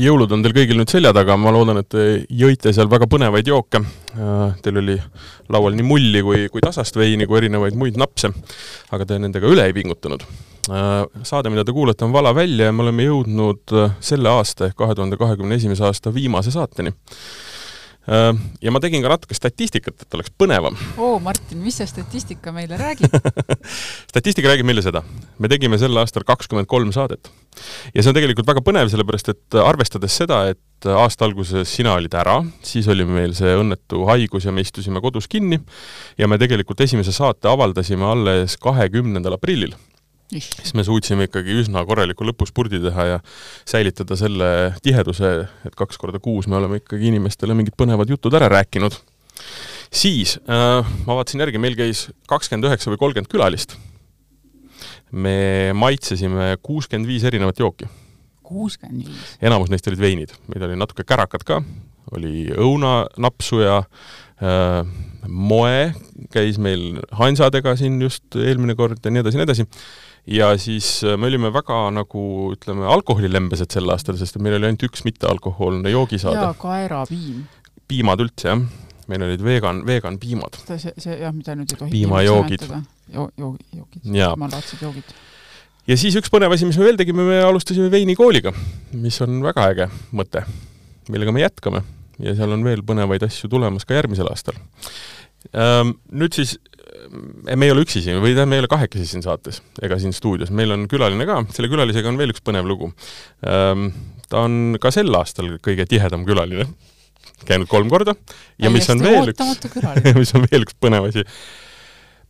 jõulud on teil kõigil nüüd selja taga, ma loodan, et te jõite seal väga põnevaid jooke. Äh, teil oli laual nii mulli kui, kui tasast veini kui erinevaid muid napse, aga te nendega üle ei pingutanud. Äh, saade, mida te kuulate, on Vala välja ja me oleme jõudnud äh, selle aasta ehk kahe tuhande kahekümne esimese aasta viimase saateni ja ma tegin ka natuke statistikat, et oleks põnevam. oo, Martin, mis see statistika meile räägib statistika räägib meile seda. me tegime sel aastal kakskümmend kolm saadet. ja see on tegelikult väga põnev, sellepärast et arvestades seda, et aasta alguses sina olid ära, siis oli meil see õnnetu haigus ja me istusime kodus kinni ja me tegelikult esimese saate avaldasime alles kahekümnendal aprillil siis me suutsime ikkagi üsna korraliku lõpuspurdi teha ja säilitada selle tiheduse, et kaks korda kuus me oleme ikkagi inimestele mingid põnevad jutud ära rääkinud. siis äh, ma vaatasin järgi, meil käis kakskümmend üheksa või kolmkümmend külalist. me maitsesime kuuskümmend viis erinevat jooki. kuuskümmend viis? enamus neist olid veinid, meid oli natuke kärakad ka, oli õunanapsu ja äh, moe käis meil Hansadega siin just eelmine kord ja nii edasi nii edasi ja siis äh, me olime väga nagu ütleme, alkoholilembesed sel aastal, sest meil oli ainult üks mittealkohoolne joogisaade. jaa, kaerapiim. piimad üldse, jah. meil olid vegan, vegan piimad. see, see jah, mida nüüd ei tohi piimajoogid. Jo-, joo-, joogid, piimalaadsed joogid. ja siis üks põnev asi, mis me veel tegime, me alustasime veinikooliga, mis on väga äge mõte, millega me jätkame ja seal on veel põnevaid asju tulemas ka järgmisel aastal. Ehm, nüüd siis me ei ole üksi siin või tähendab, me ei ole kahekesi siin saates ega siin stuudios, meil on külaline ka, selle külalisega on veel üks põnev lugu. Ehm, ta on ka sel aastal kõige tihedam külaline, käinud kolm korda. Ja mis on veel üks, mis on veel üks põnev asi,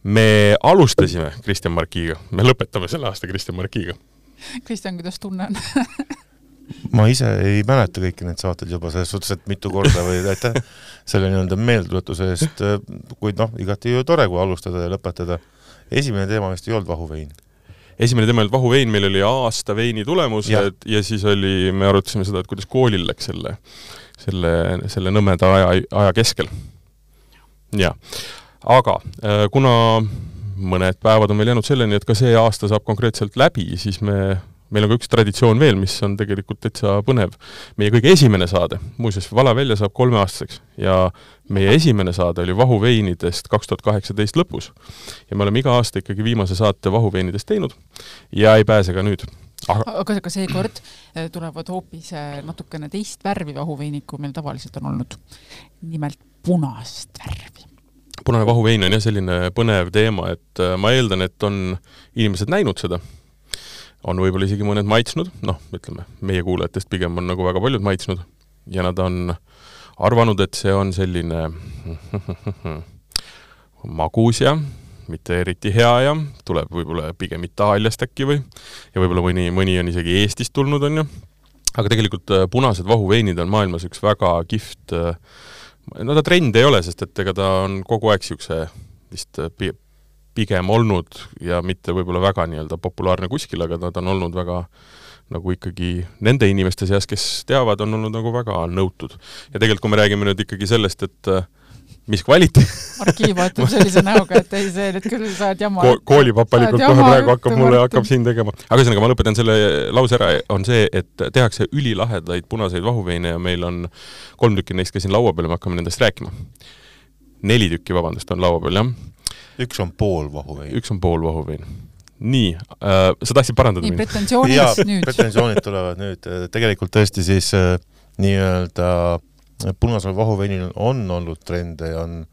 me alustasime Kristjan Markiga, me lõpetame selle aasta Kristjan Markiga. Kristjan, kuidas tunne on ma ise ei mäleta kõiki neid saateid juba selles suhtes, et mitu korda või aitäh selle nii-öelda meeldetuletuse eest, kuid noh, igati ju tore, kui alustada ja lõpetada. esimene teema vist ei olnud vahuvein? esimene teema ei olnud vahuvein, meil oli aasta veini tulemused ja. ja siis oli, me arutasime seda, et kuidas koolil läks selle, selle, selle nõmeda aja, aja keskel. jah, aga äh, kuna mõned päevad on veel jäänud selleni, et ka see aasta saab konkreetselt läbi, siis me meil on ka üks traditsioon veel, mis on tegelikult täitsa põnev. meie kõige esimene saade, muuseas, Vala välja saab kolmeaastaseks ja meie esimene saade oli vahuveinidest kaks tuhat kaheksateist lõpus. ja me oleme iga aasta ikkagi viimase saate vahuveinidest teinud ja ei pääse ka nüüd aga, aga, aga seekord eh, tulevad hoopis eh, natukene teist värvi vahuveinid, kui meil tavaliselt on olnud. nimelt punast värvi punane vahuvein on jah, selline põnev teema, et eh, ma eeldan, et on inimesed näinud seda on võib-olla isegi mõned maitsnud, noh, ütleme, meie kuulajatest pigem on nagu väga paljud maitsnud. Ja nad on arvanud, et see on selline magus ja mitte eriti hea ja tuleb võib-olla pigem Itaaliast äkki või, ja võib-olla mõni, mõni on isegi Eestist tulnud, on ju, aga tegelikult äh, punased vahuveinid on maailmas üks väga kihvt äh, no ta trend ei ole, sest et ega ta on kogu aeg niisuguse vist äh, pigem olnud ja mitte võib-olla väga nii-öelda populaarne kuskil, aga nad on olnud väga nagu ikkagi nende inimeste seas, kes teavad, on olnud nagu väga nõutud. ja tegelikult, kui me räägime nüüd ikkagi sellest, et äh, mis kvaliteet Marki vaatab sellise näoga, et ei, see nüüd küll sa oled jama Ko. koolipapalikult kohe praegu hakkab mulle, hakkab siin tegema. aga ühesõnaga, ma lõpetan selle lause ära, on see, et tehakse ülilahedaid punaseid vahuveine ja meil on kolm tükki neist ka siin laua peal ja me hakkame nendest rääkima. neli tükki, vabandust, on laua peal, jah üks on pool vahuvein. üks on pool vahuvein. nii äh,, sa tahtsid parandada nii, pretensioonid nüüd. pretensioonid tulevad nüüd, tegelikult tõesti siis äh, nii-öelda punasel vahuveinil on olnud trende ja on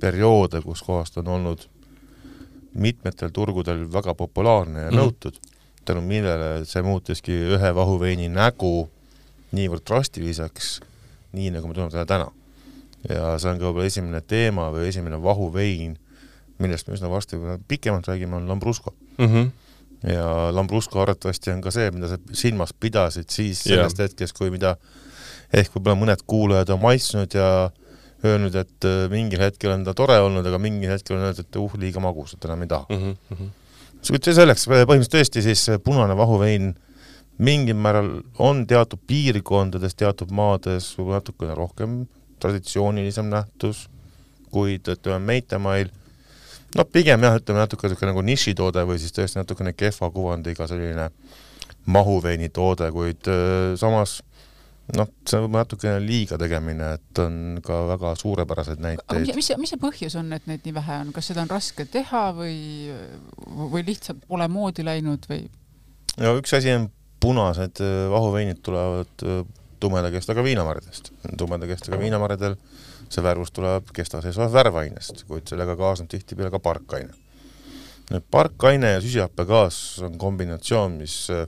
perioode, kus kohast on olnud mitmetel turgudel väga populaarne ja mm -hmm. nõutud, tänu millele see muutuski ühe vahuveini nägu niivõrd drastiliseks, nii nagu me tunneme teda täna. ja see on ka võib-olla esimene teema või esimene vahuvein millest me üsna varsti pikemalt räägime, on Lambrusco mm. -hmm. ja Lambrusco arvatavasti on ka see, mida sa silmas pidasid siis sellest yeah. hetkest, kui mida ehk võib-olla mõned kuulajad on maitsnud ja öelnud, et äh, mingil hetkel on ta tore olnud, aga mingil hetkel on öeldud, et uh, liiga magus, et enam ei taha mm. -hmm. see selleks, põhimõtteliselt tõesti siis punane vahuvein mingil määral on teatud piirkondades, teatud maades võib-olla natukene rohkem traditsioonilisem nähtus, kuid ütleme, Meitemail no pigem jah, ütleme natuke niisugune nagu nišitoode või siis tõesti natukene kehva kuvandiga selline mahuveinitoode, kuid äh, samas noh, see võib-olla natukene liiga tegemine, et on ka väga suurepäraseid näiteid. mis, mis, see põhjus on, et neid nii vähe on, kas seda on raske teha või, või lihtsalt pole moodi läinud või? no üks asi on punased äh, vahuveinid tulevad äh, tumeda kestaga viinamarjadest. tumeda kestaga viinamarjadel see värvus tuleb kesta seesvast värvainest, kuid sellega kaasneb tihtipeale ka parkaine. nüüd parkaine ja süsihappegaas on kombinatsioon, mis äh,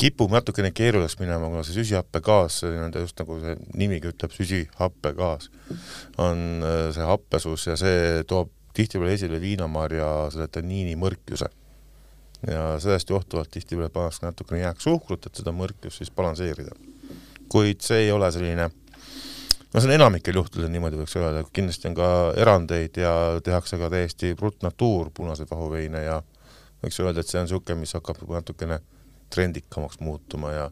kipub natukene keeruliseks minema, kuna see süsihappegaas, nii-öelda just nagu see nimigi ütleb, süsihappegaas, on äh, see happesus ja see toob tihtipeale esile viinamarja selle tanniini mõrkjuse. ja sellest johtuvalt tihtipeale pannakse natukene jääksuhkrut, et seda mõrkjust siis balansseerida. kuid see ei ole selline no see on enamikel juhtudel niimoodi võiks öelda, kindlasti on ka erandeid ja tehakse ka täiesti brutnatuur punaseid vahuveine ja võiks öelda, et see on niisugune, mis hakkab natukene trendikamaks muutuma ja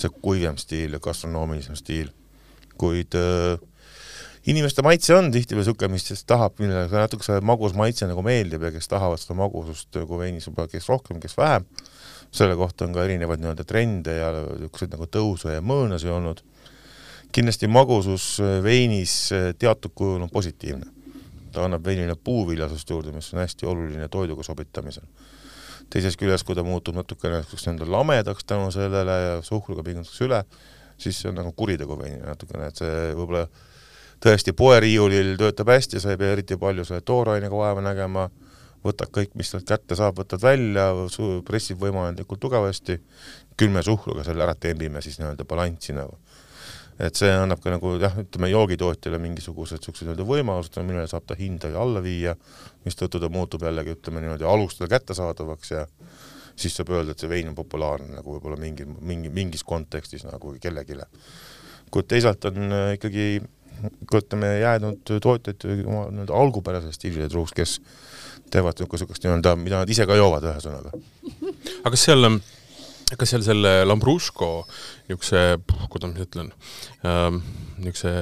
see kuivem stiil ja gastronoomilisem stiil. kuid äh, inimeste maitse on tihtipeale niisugune, mis siis tahab, millele natuke see magus maitse nagu meeldib ja kes tahavad seda magusust nagu veinis võib-olla kes rohkem, kes vähem, selle kohta on ka erinevaid nii-öelda trende ja niisuguseid nagu tõusu ja mõõnasi olnud. Kindlasti magusus veinis teatud kujul on positiivne. ta annab veinile puuviljasust juurde, mis on hästi oluline toiduga sobitamisel teisest küljest, kui ta muutub natukene niisuguseks nii-öelda lamedaks tänu sellele ja suhkruga pingutakse üle, siis see on nagu kuritegu veinile natukene, et see võib-olla tõesti poeriiulil töötab hästi, sa ei pea eriti palju selle toorainega vaeva nägema, võtad kõik, mis sealt kätte saab, võtad välja, pressib võimalikult tugevasti, külme suhkruga selle ära tembime siis nii-öelda balanssi nagu et see annab ka nagu jah, ütleme joogitootjale mingisugused niisugused nii-öelda võimalused, millele saab ta hinda alla viia, mistõttu ta muutub jällegi ütleme niimoodi alustada kättesaadavaks ja siis saab öelda, et see vein on populaarne nagu võib-olla mingi, mingi, mingis kontekstis nagu kellelegi. kuid teisalt on äh, ikkagi kui ütleme, jäänud tootjad oma nii-öelda algupärasele stiilile truuks, kes teevad niisugust nii-öelda, mida nad ise ka joovad, ühesõnaga. aga kas seal kas seal selle Lambrusco niisuguse, kuidas ma ütlen ähm,, niisuguse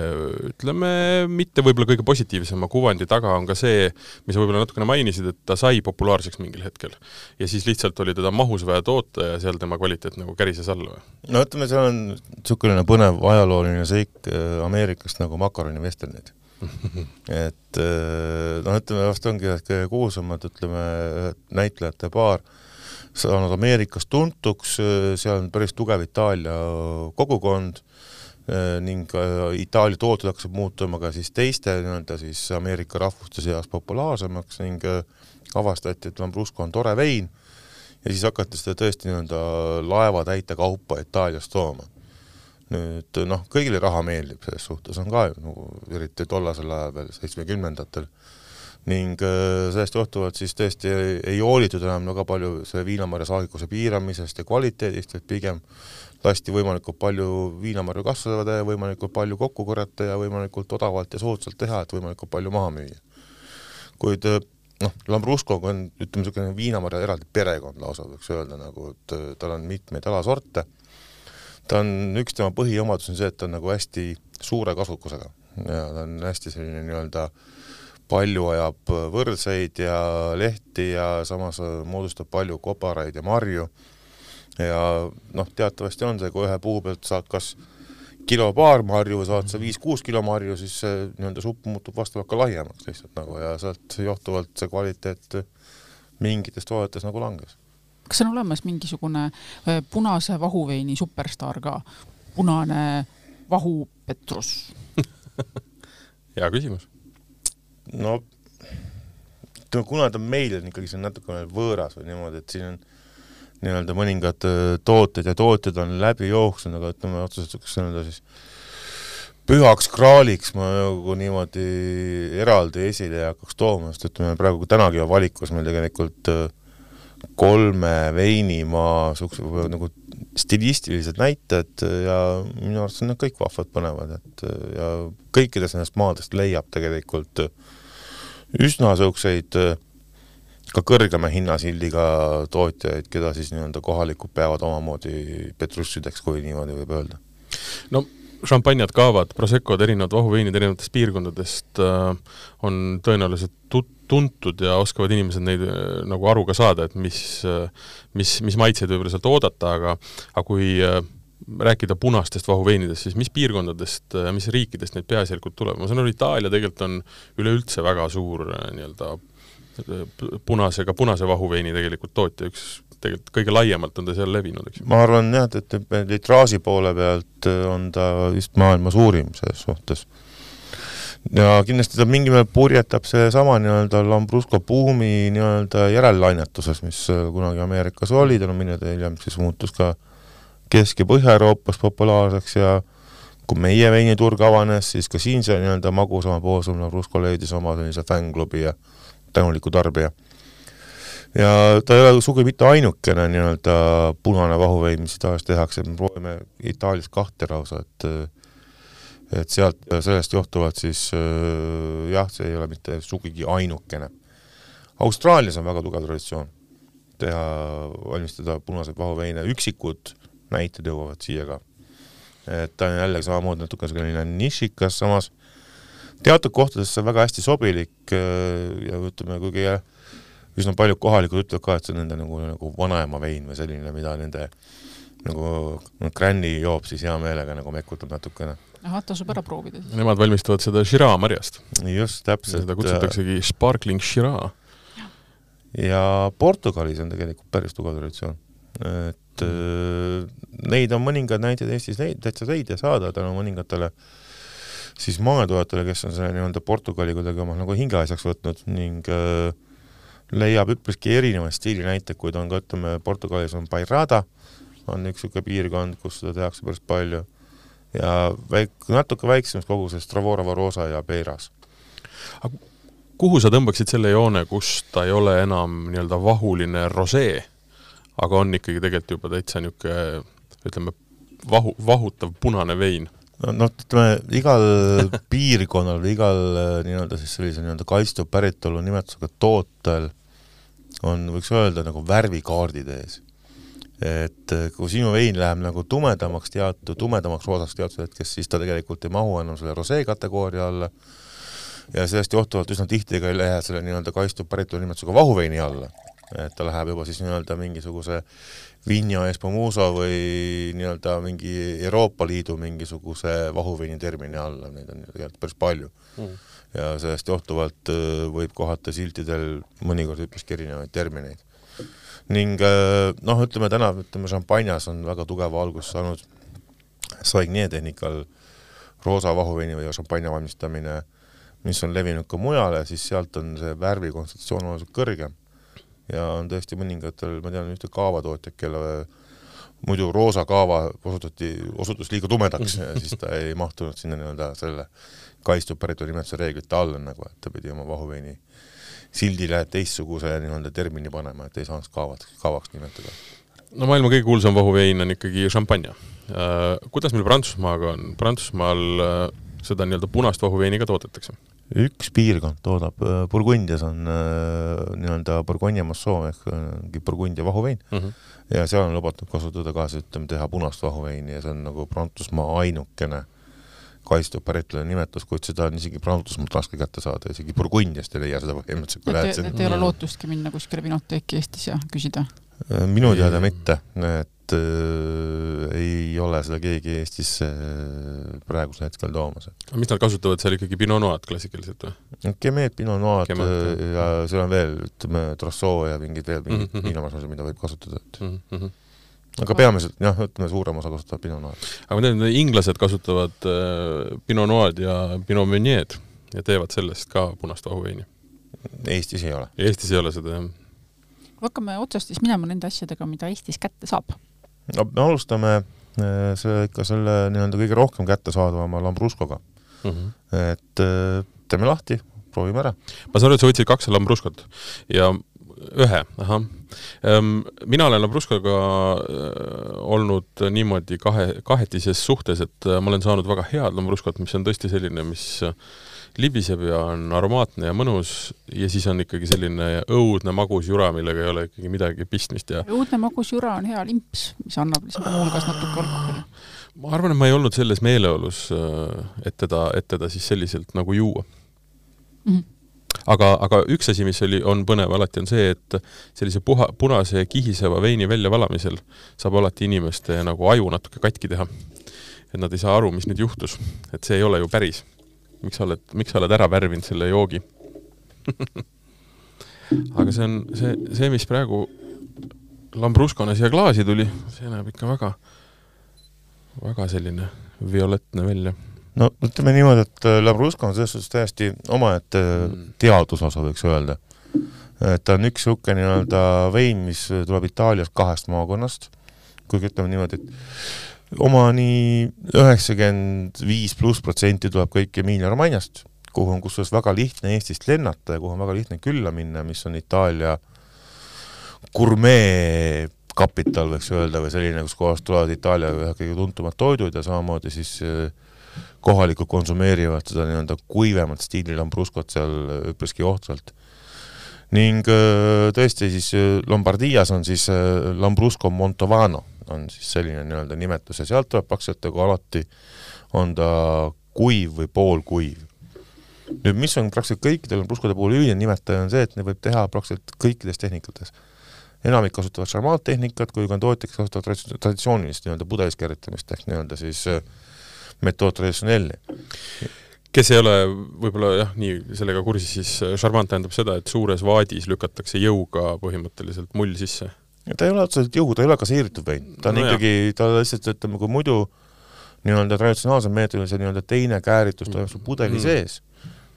ütleme, mitte võib-olla kõige positiivsema kuvandi taga on ka see, mis sa võib-olla natukene mainisid, et ta sai populaarseks mingil hetkel. ja siis lihtsalt oli teda mahus vaja toota ja seal tema kvaliteet nagu kärises alla või? no ütleme, seal on niisugune põnev ajalooline seik äh, Ameerikast nagu makaronivesternid et äh, noh, ütleme vast ongi kõige kuulsamad, ütleme, näitlejate paar saanud Ameerikas tuntuks, seal on päris tugev Itaalia kogukond ning Itaalia tooted hakkasid muutuma ka siis teiste nii-öelda siis Ameerika rahvuste seas populaarsemaks ning avastati, et Lambrusco on tore vein ja siis hakati seda tõesti nii-öelda laevatäite kaupa Itaaliast tooma. nüüd noh, kõigile raha meeldib, selles suhtes on ka ju nagu eriti tollasel ajal veel seitsmekümnendatel ning äh, sellest johtuvalt siis tõesti ei, ei hoolitud enam väga palju selle viinamarja saagikuse piiramisest ja kvaliteedist, et pigem lasti võimalikult palju viinamarju kasvada ja võimalikult palju kokku korjata ja võimalikult odavalt ja soodsalt teha, et võimalikult palju maha müüa. kuid äh, noh, Lambruscoga on, ütleme, niisugune viinamarja eraldi perekond lausa, võiks öelda nagu, et äh, tal on mitmeid alasorte, ta on, üks tema põhiomadus on see, et ta on nagu hästi suure kasukusega ja ta on hästi selline nii-öelda äh, palju ajab võrseid ja lehti ja samas moodustab palju koparaid ja marju. ja noh, teatavasti on see, kui ühe puu pealt saad kas kilo-paar marju või saad sa viis-kuus kilo marju, siis see nii-öelda supp muutub vastavalt ka laiemaks lihtsalt nagu ja sealt johtuvalt see kvaliteet mingites toodetes nagu langes. kas on olemas mingisugune äh, punase vahuveini superstaar ka, punane vahupetrus hea küsimus no ütleme, kuna ta meil on ikkagi, see on natukene võõras või niimoodi, et siin on nii-öelda mõningad äh, tooted ja tootjad on läbi jooksnud, aga ütleme otseselt niisugust nii-öelda siis pühaks kraaliks ma nagu niimoodi eraldi esile ei hakkaks tooma, sest ütleme praegu tänagi on valikus meil tegelikult äh, kolme veinimaa niisugused nagu stilistilised näited ja minu arvates on nad kõik vahvad, põnevad, et ja kõikidest nendest maadest leiab tegelikult äh, üsna niisuguseid äh, ka kõrgema hinnasildiga tootjaid, keda siis nii-öelda kohalikud peavad omamoodi petrussideks, kui niimoodi võib öelda. no šampanjad, kaavad, proseccod, erinevad vahuveinid erinevatest piirkondadest äh, on tõenäoliselt tut-, tuntud ja oskavad inimesed neid äh, nagu aru ka saada, et mis äh,, mis, mis maitseid võib-olla sealt oodata, aga aga kui äh, rääkida punastest vahuveinidest, siis mis piirkondadest, mis riikidest neid peaasjalikult tuleb, ma saan aru, Itaalia tegelikult on üleüldse väga suur nii-öelda punasega, punase vahuveini tegelikult tootja, üks tegelikult kõige laiemalt on ta seal levinud, eks ju. ma arvan jah, et, et litraaži poole pealt on ta vist maailma suurim selles suhtes. ja kindlasti ta mingil määral purjetab seesama nii-öelda Lambrusco buumi nii-öelda järellainetuses, mis kunagi Ameerikas oli, tänu millele hiljem siis muutus ka Kesk- ja Põhja-Euroopas populaarseks ja kui meie veiniturg avanes, siis ka siin see nii-öelda magusama poosum Lambrusco leidis oma sellise fännklubi ja tänuliku tarbija. Ja ta ei ole sugugi mitte ainukene nii-öelda punane vahuvein, mis Itaalias tehakse, me proovime Itaalias kahte lausa, et et sealt, sellest johtuvalt siis jah, see ei ole mitte sugugi ainukene. Austraalias on väga tugev traditsioon teha, valmistada punaseid vahuveine, üksikud näited jõuavad siia ka. et ta on jällegi samamoodi natuke selline nišikas, samas teatud kohtades see on väga hästi sobilik ja ütleme, kuigi üsna paljud kohalikud ütlevad ka, et see on nende nagu, nagu vanaema vein või selline, mida nende nagu gränni joob siis hea meelega nagu mekutab natukene. ahah, tasub ära proovida siis. Nemad valmistavad seda Shiraz marjast. just, täpselt. seda kutsutaksegi Sparkling Shiraz. ja Portugalis on tegelikult päris tugev traditsioon. et mm. neid on mõningaid näiteid Eestis leid-, täitsa leida saada tänu mõningatele siis maatoojatele, kes on selle nii-öelda Portugali kuidagi oma nagu hingeasjaks võtnud ning äh, leiab üpriski erinevaid stiilinäiteid, kuid on ka, ütleme, Portugalis on Bairrada, on üks niisugune piirkond, kus seda tehakse päris palju, ja väik-, natuke väiksemas koguses Travora Varosa ja Beiras. kuhu sa tõmbaksid selle joone, kus ta ei ole enam nii-öelda vahuline rosee, aga on ikkagi tegelikult juba täitsa niisugune ütleme, vahu, vahutav punane vein? noh, ütleme igal piirkonnal või igal nii-öelda siis sellise nii-öelda kaitstud päritolu nimetusega tootel on, võiks öelda, nagu värvikaardid ees. et eh, kui sinu vein läheb nagu tumedamaks teatud, tumedamaks roosaks teatud hetkest, siis ta tegelikult ei mahu enam selle rosee kategooria alla ja sellest johtuvalt üsna tihti ka ei lähe selle nii-öelda kaitstud päritolu nimetusega vahuveini alla. Et ta läheb juba siis nii-öelda mingisuguse Vinja Espomuso või nii-öelda mingi Euroopa Liidu mingisuguse vahuveini termini alla, neid on tegelikult päris palju mm ja sellest johtuvalt äh, võib kohata siltidel mõnikord üpriski erinevaid termineid. ning äh, noh, ütleme täna, ütleme šampanjas on väga tugeva alguse saanud Saigné tehnikal roosa vahuveini või šampanja valmistamine, mis on levinud ka mujale, siis sealt on see värvi kontsentratsioon oluliselt kõrgem. Ja on tõesti mõningatel, ma tean ühte kaavatootjat, kelle muidu roosa kaava osutati, osutus liiga tumedaks ja siis ta ei mahtunud sinna nii-öelda selle kaitstud päritolu nimetuse reeglite alla nagu, et ta pidi oma vahuveini sildile teistsuguse nii-öelda termini panema, et ei saanud kaavad, kaavaks nimetada. no maailma kõige kuulsam vahuvein on ikkagi šampanja äh,. Kuidas meil Prantsusmaaga on, Prantsusmaal äh, seda nii-öelda punast vahuveini ka toodetakse? Üks piirkond toodab, äh, Burgundias on äh, nii-öelda Burgonia Massoo ehk äh, Burgundia vahuvein mm -hmm. ja seal on lubatud kasutada ka siis ütleme, teha punast vahuveini ja see on nagu Prantsusmaa ainukene kaitstud päritolu nimetus, kuid seda on isegi Prantsusmaalt raske kätte saada, isegi Burgundiast ei leia seda põhimõtteliselt, kui lähed sinna. et ei ole lootustki minna kuskile vinoteeki Eestis ja küsida? Minu teada mitte, et äh, ei ole seda keegi Eestisse äh, praegusel hetkel toomas. mis nad kasutavad seal ikkagi Pinot Noir'd klassikaliselt või? Kemet, Pinot Noir'd ja seal on veel, ütleme, Trossoo ja mingid veel mingid mm -hmm. viinamarjad, mida võib kasutada, et mm -hmm aga peamiselt jah, ütleme suurem osa kasutab Pinot Noir. aga ma tean, et inglased kasutavad äh, Pinot Noir'd ja Pinot Meunier'd ja teevad sellest ka punast vahuveini. Eestis ei ole. Eestis ei ole seda, jah. hakkame otsast siis minema nende asjadega, mida Eestis kätte saab. No me alustame äh, see ikka selle nii-öelda kõige rohkem kättesaadavama Lambruscoga mm. -hmm. et äh, teeme lahti, proovime ära. ma saan aru, et sa võtsid kaks Lambruscot ja ühe, ahah. Ehm, mina olen Labruskaga äh, olnud niimoodi kahe, kahetises suhtes, et ma olen saanud väga head Lambruskat, mis on tõesti selline, mis libiseb ja on aromaatne ja mõnus ja siis on ikkagi selline õudne magus jura, millega ei ole ikkagi midagi pistmist ja õudne magus jura on hea limps, mis annab lihtsalt muuhulgas natuke alkoholi. ma arvan, et ma ei olnud selles meeleolus, et teda, et teda siis selliselt nagu juua mm. -hmm aga, aga üks asi, mis oli, on põnev alati, on see, et sellise puha, punase kihiseva veini väljavalamisel saab alati inimeste nagu aju natuke katki teha. et nad ei saa aru, mis nüüd juhtus. et see ei ole ju päris. Miks sa oled, miks sa oled ära värvinud selle joogi aga see on see, see, mis praegu Lambruscona siia klaasi tuli, see näeb ikka väga, väga selline violettne välja no ütleme niimoodi, et äh, Lambrusco on selles suhtes täiesti omaette mm. teadusosa, võiks öelda. et ta on üks niisugune nii-öelda vein, mis tuleb Itaaliast kahest maakonnast, kuigi ütleme niimoodi, et oma nii üheksakümmend viis pluss protsenti tuleb kõik Emilia-Romagnast, kuhu on kusjuures väga lihtne Eestist lennata ja kuhu on väga lihtne külla minna, mis on Itaalia gurmee kapital, võiks öelda, või selline, kus kohast tulevad Itaalia ühed kõige tuntumad toidud ja samamoodi siis äh, kohalikud konsumeerivad seda nii-öelda kuivemat stiili lambruscot seal üpriski ohtralt. ning äh, tõesti siis äh, Lombardias on siis Lambrusco Montovano on siis selline nii-öelda nimetus ja sealt tuleb praktiliselt nagu alati, on ta kuiv või poolkuiv. nüüd mis on praktiliselt kõikide lambruscode puhul üldine nimetaja, on see, et neid võib teha praktiliselt kõikides tehnikates enamik kasutavad šarmaattehnikat, kui ka tootjad kasutavad traditsioonilist nii-öelda pudelis keeritamist ehk nii-öelda siis äh, metood traditsionelli. kes ei ole võib-olla jah, nii sellega kursis, siis šarmant äh, tähendab seda, et suures vaadis lükatakse jõuga põhimõtteliselt mull sisse? Ta ei ole otseselt jõu, ta ei ole gaseeritud vein, ta on no ikkagi, ta lihtsalt ütleme, kui muidu nii-öelda traditsionaalsel meetodil see nii-öelda teine kääritus toimub sul pudeli mm. sees,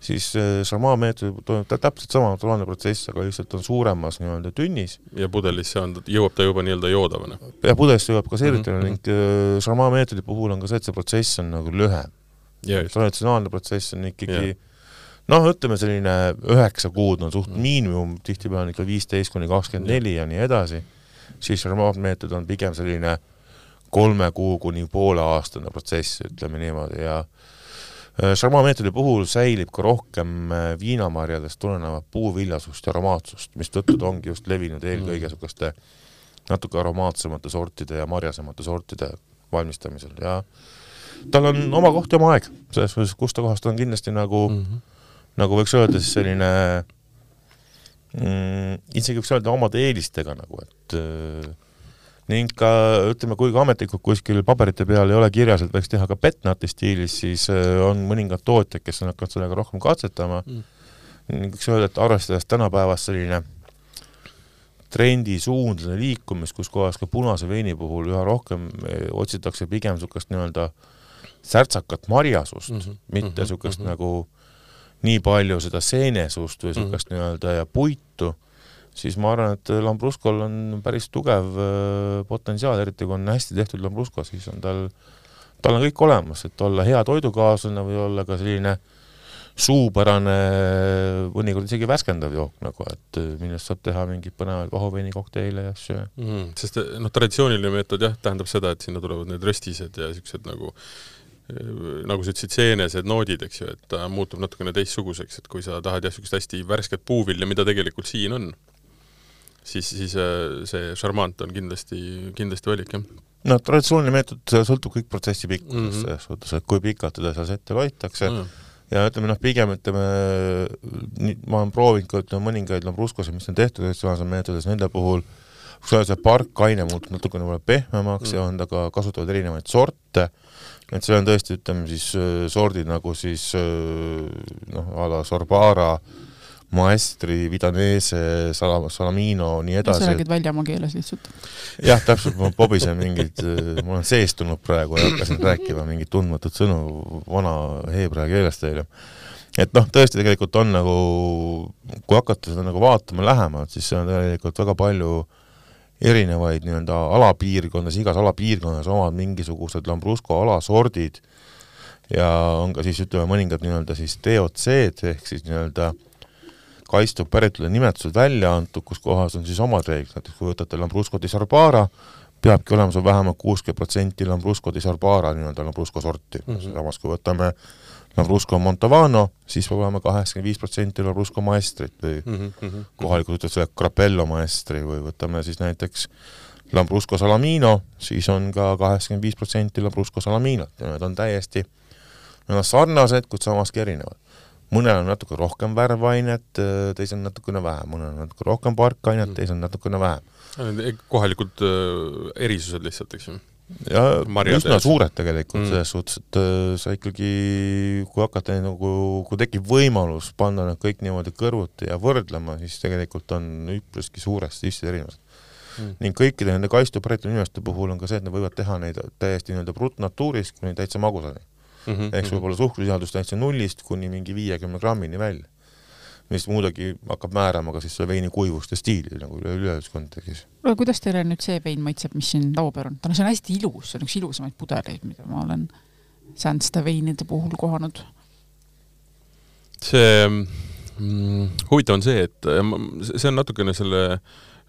siis šamaa meetodil toimub täpselt sama naturaalne protsess, aga lihtsalt on suuremas nii-öelda tünnis. ja pudelisse on, jõuab ta juba nii-öelda joodavana? ja pudelisse jõuab gaseerituna mm -hmm. ning šamaa äh, meetodi puhul on ka see, et see protsess on nagu lühem. traditsionaalne protsess on ikkagi noh, ütleme selline üheksa kuud on suht mm. miinimum, tihtipeale on ikka viisteist kuni kakskümmend neli ja nii edasi, siis šarmaat meetod on pigem selline kolme kuu kuni pooleaastane protsess, ütleme niimoodi, ja Charmat äh, puhul säilib ka rohkem äh, viinamarjadest tulenevat puuviljasust ja aromaatsust, mistõttu ta ongi just levinud eelkõige niisuguste natuke aromaatsemate sortide ja marjasemate sortide valmistamisel ja tal on oma koht ja oma aeg, selles mõttes, kust ta kohast on kindlasti nagu mm, -hmm. Nagu võiks öelda siis selline mm, isegi võiks öelda omade eelistega nagu, et äh, ning ka ütleme, kui ka ametlikult kuskil paberite peal ei ole kirjas, et võiks teha ka petnati stiilis, siis äh, on mõningad tootjad, kes on hakanud sellega rohkem katsetama mm. ning võiks öelda, et arvestades tänapäevast selline trendisuundade liikumist, kus kohas ka punase veini puhul üha rohkem äh, otsitakse pigem niisugust nii-öelda särtsakat marjasust mm, -hmm. mitte niisugust mm -hmm. nagu nii palju seda seenesust või niisugust mm -hmm. nii-öelda ja puitu siis ma arvan, et Lambruscol on päris tugev äh, potentsiaal, eriti kui on hästi tehtud Lambrusco, siis on tal, tal on kõik olemas, et olla hea toidukaaslane või olla ka selline suupärane, mõnikord isegi värskendav jook nagu, et äh, millest saab teha mingeid põnevaid vahuveinikokteile ja asju mm,. sest noh, traditsiooniline meetod jah, tähendab seda, et sinna tulevad need röstised ja niisugused nagu äh, nagu sa ütlesid, seenesed noodid, eks ju, et ta muutub natukene teistsuguseks, et kui sa tahad jah, niisugust hästi värsket puuvilja, mida tegelikult siin on, siis, siis äh, see šarmant on kindlasti, kindlasti valik, jah. no traditsiooniline meetod sõltub kõik protsessi pikkusest mm -hmm. selles suhtes, et kui pikalt teda seal ette loitakse mm -hmm. ja ütleme noh, pigem ütleme, ma olen proovinud ka ütleme mõningaid lambruscosid, mis on tehtud traditsioonilises meetodis, nende puhul kus see parkaine muutub natukene võib-olla pehmemaks mm. ja on ta ka, kasutavad erinevaid sorte, et seal on tõesti, ütleme siis äh, sordid nagu siis äh, noh, a la sorbara äh, Maestri, Vidanese, Salam-, Salamino, nii edasi. sa räägid väljamaa keeles lihtsalt? jah, täpselt, ma pobisen mingeid, ma olen seestunud praegu ja hakkasin rääkima mingeid tundmatut sõnu vana heebrea keeles teile. et noh, tõesti tegelikult on nagu, kui hakata seda nagu vaatama lähemalt, siis see on tegelikult väga palju erinevaid nii-öelda alapiirkondas, igas alapiirkonnas omad mingisugused Lambrusco alasordid ja on ka siis ütleme, mõningad nii-öelda siis DOC-d ehk siis nii-öelda kaitstud päritolu nimetused välja antud, kus kohas on siis omad reeglid, näiteks kui võtate Lambrusco di Sarbara, peabki olema sul vähemalt kuuskümmend protsenti Lambrusco di Sarbara nii-öelda Lambrusco sorti mm, -hmm. samas kui võtame Lambrusco Montavano, siis peab olema kaheksakümmend viis protsenti Lambrusco Maestrit või mm -hmm. kohalikud ütlevad selle Crapello Maestri või võtame siis näiteks Lambrusco Salamino, siis on ka kaheksakümmend viis protsenti Lambrusco Salaminot ja need on täiesti, nad on sarnased, kuid samaski erinevad mõnel on natuke rohkem värvainet, teisel natukene vähem, mõnel on natuke rohkem parkainet, Mm. teisel natukene vähem. kohalikud äh, erisused lihtsalt, eks ju? Ja Marjade üsna suured tegelikult Mm. selles suhtes, et äh, sa ikkagi, kui hakata nagu, kui tekib võimalus panna nad kõik niimoodi kõrvuti ja võrdlema, siis tegelikult on üpriski suuresti sisse erinevused Mm. ning kõikide nende kaitstud päritolu inimeste puhul on ka see, et nad võivad teha neid täiesti nii-öelda brutnatuuris kuni täitsa magusani mm. Mhm, -hmm. ehk sul võib olla suhkrusisaldus täitsa nullist kuni mingi viiekümne grammini välja. Mis muidugi hakkab määrama ka siis selle veini kuivust ja stiili nagu üleüldises kontekstis. aga kuidas teile nüüd see vein maitseb, mis siin laua peal on? ta on, see on hästi ilus, see on üks ilusamaid pudeleid, mida ma olen säänste veinide puhul kohanud. see mm, huvitav on see, et ma- see on natukene selle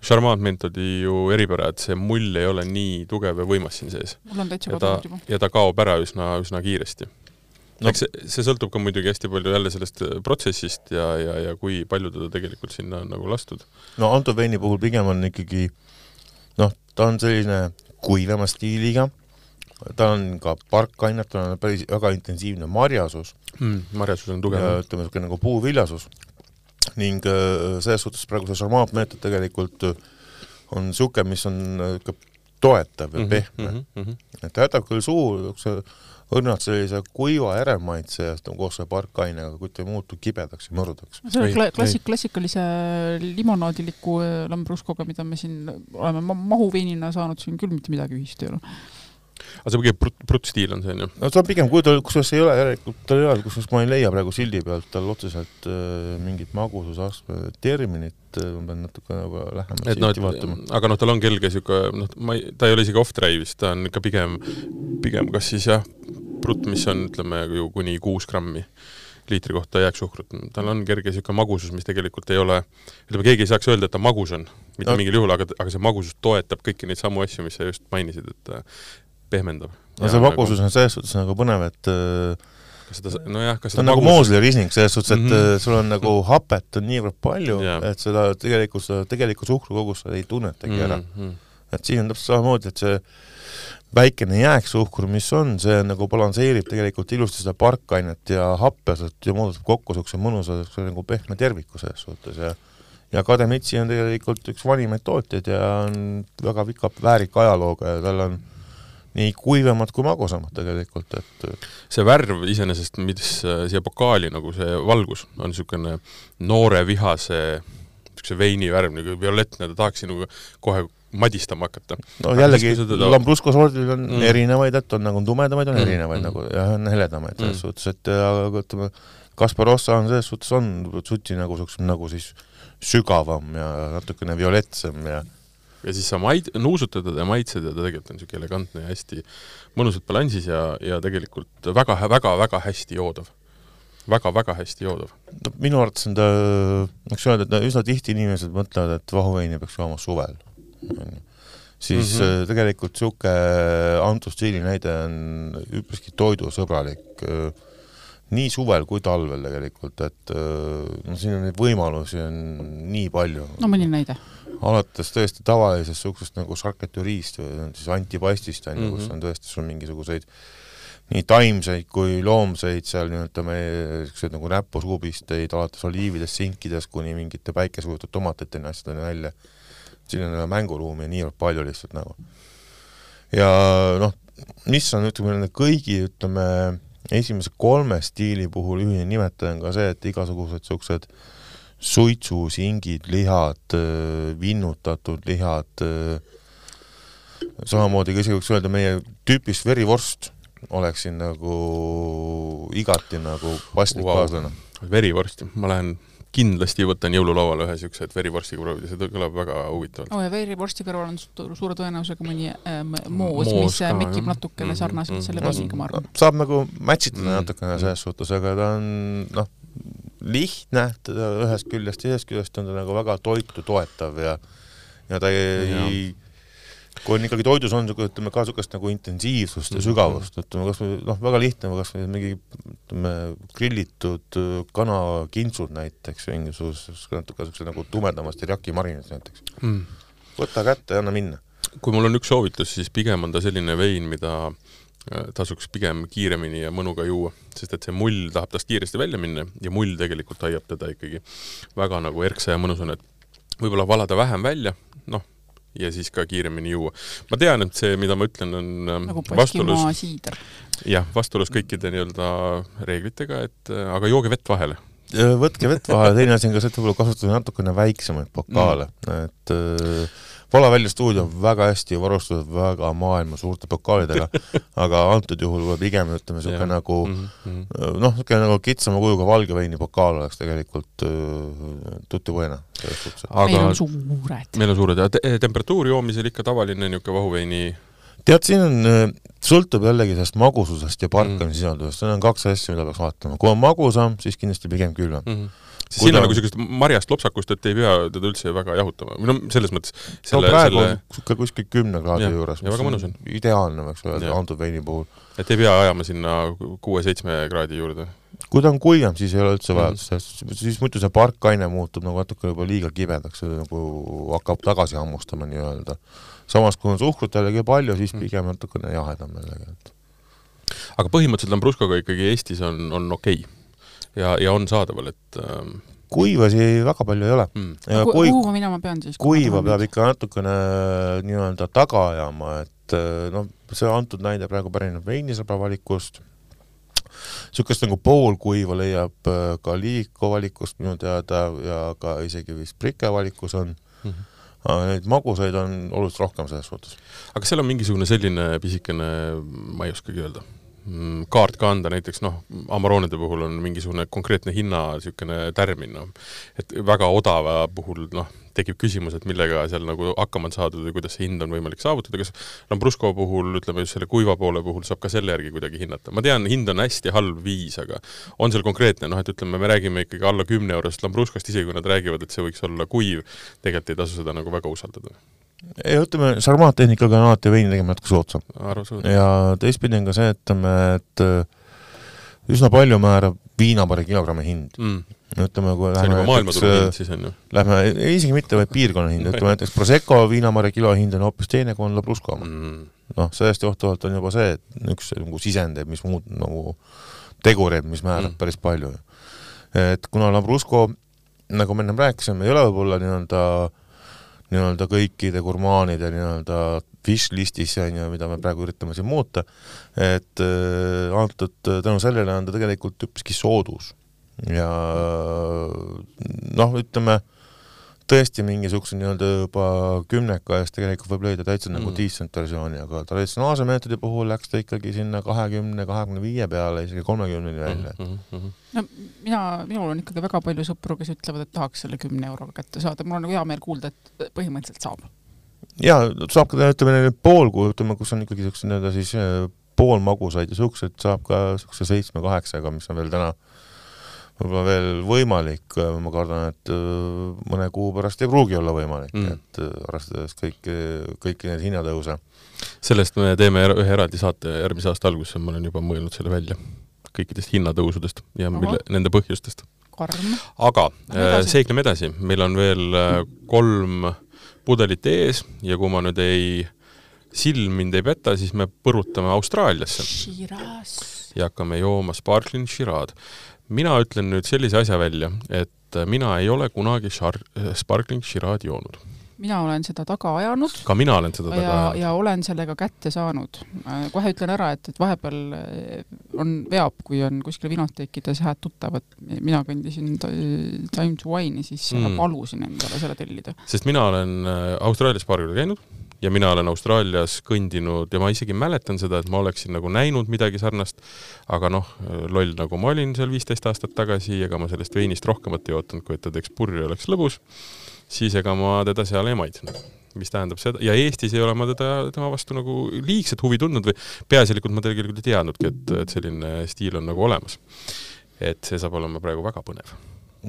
Charmant meetodi ju eripära, et see mull ei ole nii tugev ja võimas siin sees. mul on täitsa ja ta kadunud juba. ja ta kaob ära üsna, üsna kiiresti no. Eks see, see sõltub ka muidugi hästi palju jälle sellest äh, protsessist ja, ja, ja kui palju teda tegelikult sinna on nagu lastud. no Anto veini puhul pigem on ikkagi noh, ta on selline kuivema stiiliga, ta on ka parkainet, tal on päris väga intensiivne marjasus mm, marjasus on tugev. ütleme, niisugune nagu puuviljasus ning äh, selles suhtes praegu see Charmant meetod tegelikult äh, on niisugune, mis on ikka toetav Mhm, ja pehme mm. mm -hmm. et ta jätab küll suhu niisuguse õrnalt sellise kuiva järelmaitse ja koos selle parkainega, kuid ta ei muutu kibedaks ja mõrudaks. see on kla- klassik-, klassikalise limonaadiliku äh, Lambruscoga, mida me siin oleme ma- mahuveinina saanud, siin küll mitte midagi ühist ei ole. Aga see pigem brut-, bruttstiil on see, on ju? no ta on pigem, kui ta, kusjuures ei ole järelikult, tal ei ole, kusjuures ma ei leia praegu sildi pealt tal otseselt äh, mingit magususastme terminit äh, ma pean natuke nagu lähemalt et noh, silti vaatama. et aga noh, tal on kelge niisugune, noh, ma ei, ta ei ole isegi off-drive'is, ta on ikka pigem, pigem kas siis jah, brutt, mis on, ütleme ju kuni kuus grammi liitri kohta jääksuhkrut, tal on kerge niisugune magusus, mis tegelikult ei ole, ütleme, keegi ei saaks öelda, et ta magus on, mitte No. no. mingil juhul, aga, aga see magusus toetab kõiki neid samu asju, mis sa just mainisid, et pehmendab. no see magusus on selles suhtes nagu põnev, et äh, kas seda, nojah, kas ta on nagu Moosli risning selles suhtes, et mm Mhm. -hmm. sul on nagu hapet on niivõrd palju yeah., et seda tegelikult, seda tegelikku suhkrukogust sa ei tunnetagi mm -hmm. ära. mm. et siin on täpselt samamoodi, et see väikene jääksuhkur, mis on, see nagu balansseerib tegelikult ilusti seda parkainet ja happeset ja moodustab kokku niisuguse mõnusa nagu pehme terviku selles suhtes ja ja Kademetsi on tegelikult üks vanimaid tootjaid ja on väga pika väärika ajalooga ja tal on nii kuivemad kui magusamad tegelikult, et see värv iseenesest, mis äh, siia pokaali nagu see valgus, on niisugune noore vihase niisuguse veini värv, nagu violettne, ta tahaks nagu kohe madistama hakata. no jällegi Lambrusco sordil on Mm. mm. erinevaid, et on nagu tumedamaid, on Mm, mm. erinevaid mm. mm. nagu ja on heledamaid selles Mm. mm. suhtes, et aga ütleme, Kasparossa on selles suhtes on suti nagu siuksem nagu siis sügavam ja natukene violetsem ja ja siis sa maid-, nuusutad teda ja maitsed ja ta tegelikult on niisugune elegantne ja hästi mõnusalt balansis ja, ja tegelikult väga, väga, väga hästi joodav väga,. väga-väga hästi joodav. no minu arvates on ta, võiks öelda, et üsna tihti inimesed mõtlevad, et vahuveini peaks jooma suvel. siis mm. -hmm. tegelikult niisugune antud stiili näide on üpriski toidusõbralik nii suvel kui talvel tegelikult, et no siin on neid võimalusi on nii palju. no mõni näide. Alates tõesti tavalisest niisugusest nagu šarkatüriist või siis antipastist on ju, kus Mhm. on tõesti sul mingisuguseid nii taimseid kui loomseid seal ütleme, niisuguseid nagu näpusuupisteid alates oliividest, sinkidest kuni mingite päikesekujutud tomatiteni asjadeni välja. siin on mänguruumi niivõrd palju lihtsalt nagu. ja noh, mis on ütleme nende kõigi, ütleme esimese kolme stiili puhul ühine nimetaja on ka see, et igasugused niisugused suitsusingid, lihad, vinnutatud lihad, samamoodi ka isegi võiks öelda meie tüüpist verivorst oleks siin nagu igati nagu paslik wow. kaaslane. verivorsti, ma lähen kindlasti võtan jõululauale ühe niisuguse verivorstiga proovida, see kõlab väga huvitavalt. oo ja veerivorsti kõrval on su- suure tõenäosusega mõni äh, m- moos, Moos mis ka, äh, mekib jah. natukene Mhm, sarnaselt selle mhm. veiniga, ma arvan. saab nagu match itada Mm. mm. natukene selles suhtes, aga ta on noh, lihtne ühest küljest, teisest küljest on ta nagu väga toitu toetav ja ja ta ei, ei kui on ikkagi toidus on niisugune, ütleme ka niisugust nagu intensiivsust ja Mhm. sügavust, ütleme kas või noh, väga lihtne, kas või mingi ütleme grillitud kanakintsud näiteks, mingisugused natuke niisugused nagu tumedamast teriyaki marinad näiteks. Mm. võta kätte ja anna minna. kui mul on üks soovitus, siis pigem on ta selline vein, mida äh, tasuks pigem kiiremini ja mõnuga juua, sest et see mull tahab tast kiiresti välja minna ja mull tegelikult hoiab teda ikkagi väga nagu erksa ja mõnusana, et võib-olla valada vähem välja, noh, ja siis ka kiiremini juua. ma tean, et see, mida ma ütlen, on ähm, nagu vastuolus, jah, vastuolus kõikide nii-öelda reeglitega, et äh, aga jooge vett vahele. võtke vett vahele, teine asi on ka see, et võib-olla kasutada natukene väiksemaid pokaale mm., et äh, Valavälja stuudio on väga hästi varustatud väga maailma suurte pokaalidega, aga antud juhul võib pigem ütleme, niisugune nagu mm -hmm. noh, niisugune nagu kitsama kujuga valge veini pokaal oleks tegelikult äh, tutti buena suhtes. meil on suured. meil on suured ja te temperatuur joomisel ikka tavaline niisugune vahuveini tead, siin on, äh, sõltub jällegi sellest magususest ja parkamisisaldusest mm., need on kaks asja, mida peaks vaatama. kui on magusam, siis kindlasti pigem külmem mm. -hmm siis siin on nagu niisugust marjast lopsakust, et ei pea teda üldse väga jahutama, või noh, selles mõttes selle, no praegu selle... on niisugune kuskil kümne kraadi juures, mis on, on ideaalne, võiks öelda, antud veini puhul. et ei pea ajama sinna kuue-seitsme kraadi juurde? kui ta on kuivam, siis ei ole üldse vajadust mm, -hmm. siis muidu see parkaine muutub nagu natuke juba liiga kibedaks, nagu hakkab tagasi hammustama nii-öelda. samas, kui on suhkrut jällegi palju, siis mhm. pigem natukene jahedam jällegi, et aga põhimõtteliselt Lambruscoga ikkagi Eestis on, on okei okay ja, ja on saadaval, et ähm... kuivasi väga palju ei ole mm.. Kui, kuhu ma minema pean siis? kuiva peab ikka natukene äh, nii-öelda taga ajama, et äh, noh, see antud näide praegu pärineb veinisõbra valikust, niisugust nagu poolkuiva leiab äh, ka Liiko valikust minu teada ja ka isegi vist Prike valikus on mm. -hmm aga neid magusaid on oluliselt rohkem selles suhtes. aga kas seal on mingisugune selline pisikene, ma ei oskagi öelda, kaart ka anda, näiteks noh, Amaroonide puhul on mingisugune konkreetne hinna niisugune tärmin, noh. et väga odava puhul noh, tekib küsimus, et millega seal nagu hakkama on saadud või kuidas see hind on võimalik saavutada, kas Lambrusco puhul, ütleme just selle kuiva poole puhul, saab ka selle järgi kuidagi hinnata? ma tean, hind on hästi halb viis, aga on seal konkreetne, noh et ütleme, me räägime ikkagi alla kümne eurosest Lambruscost, isegi kui nad räägivad, et see võiks olla kuiv, tegelikult ei tasu seda nagu väga usaldada ja ütleme, sarmaattehnikaga on alati veini tegema natuke soodsam. ja teistpidi on ka see, ütleme, et äh, üsna palju määrab viina paari kilogrammi hind mm.. ütleme, kui lähme näiteks? Lähme, isegi mitte vaid piirkonna hind, ütleme näiteks Prosecco viinamarja kilo hind on hoopis teine, kui on Labrusco oma mm.. noh, sellest johtuvalt on juba see, et üks nagu sisendeid, mis muud nagu tegureid, mis määrab mm. päris palju. et kuna Labrusco, nagu me ennem rääkisime, ei ole võib-olla nii-öelda äh, nii-öelda kõikide gurmaanide nii-öelda wishlist'is, on ju, mida me praegu üritame siin muuta, et äh, antud tänu sellele on ta tegelikult üpriski soodus. ja noh, ütleme äh, tõesti mingisuguse nii-öelda juba kümneka eest tegelikult võib leida täitsa nagu mm. nagu decent versiooni, aga traditsionaalse meetodi puhul läks ta ikkagi sinna kahekümne, kahekümne viie peale, isegi kolmekümneni välja mm. -hmm. no mina, minul on ikkagi väga palju sõpru, kes ütlevad, et tahaks selle kümne euroga kätte saada, mul on nagu hea meel kuulda, et põhimõtteliselt saab. jaa, saab ka ütleme pool, kui ütleme, kus on ikkagi niisugused nii-öelda siis eh, poolmagusaid ja siukseid saab ka niisuguse seitsme-kaheksaga, mis on veel täna äh, võib-olla veel võimalik, ma kardan, et äh, mõne kuu pärast ei pruugi olla võimalik mm., et äh, arvestades kõiki, kõiki neid hinnatõuse. sellest me teeme ühe eraldi saate järgmise aasta alguses, ma olen juba mõelnud selle välja, kõikidest hinnatõusudest ja Aha. mille, nende põhjustest. aga äh, seikleme edasi, meil on veel kolm pudelit ees ja kui ma nüüd ei, silm mind ei peta, siis me põrutame Austraaliasse. ja hakkame jooma Sparkling Shiraz mina ütlen nüüd sellise asja välja, et mina ei ole kunagi Char-, Sparkling Shiraz joonud mina olen seda taga ajanud. ka mina olen seda taga ja, ajanud. ja olen sellega kätte saanud. kohe ütlen ära, et, et vahepeal on, veab, kui on kuskil vinoteekides head tuttavad, mina kandisin Time to Wine'i, siis mm. palusin endale selle tellida. sest mina olen äh, Austraalias korda käinud ja mina olen Austraalias kõndinud ja ma isegi mäletan seda, et ma oleksin nagu näinud midagi sarnast, aga noh, loll nagu ma olin seal viisteist aastat tagasi, ega ma sellest veinist rohkemat ei ootanud, kui et ta teeks purju ja oleks lõbus, siis ega ma teda seal ei maitsnud mis tähendab seda, ja Eestis ei ole ma teda, tema vastu nagu liigset huvi tundnud või peaasjalikult ma tegelikult ei teadnudki, et, et selline stiil on nagu olemas. et see saab olema praegu väga põnev.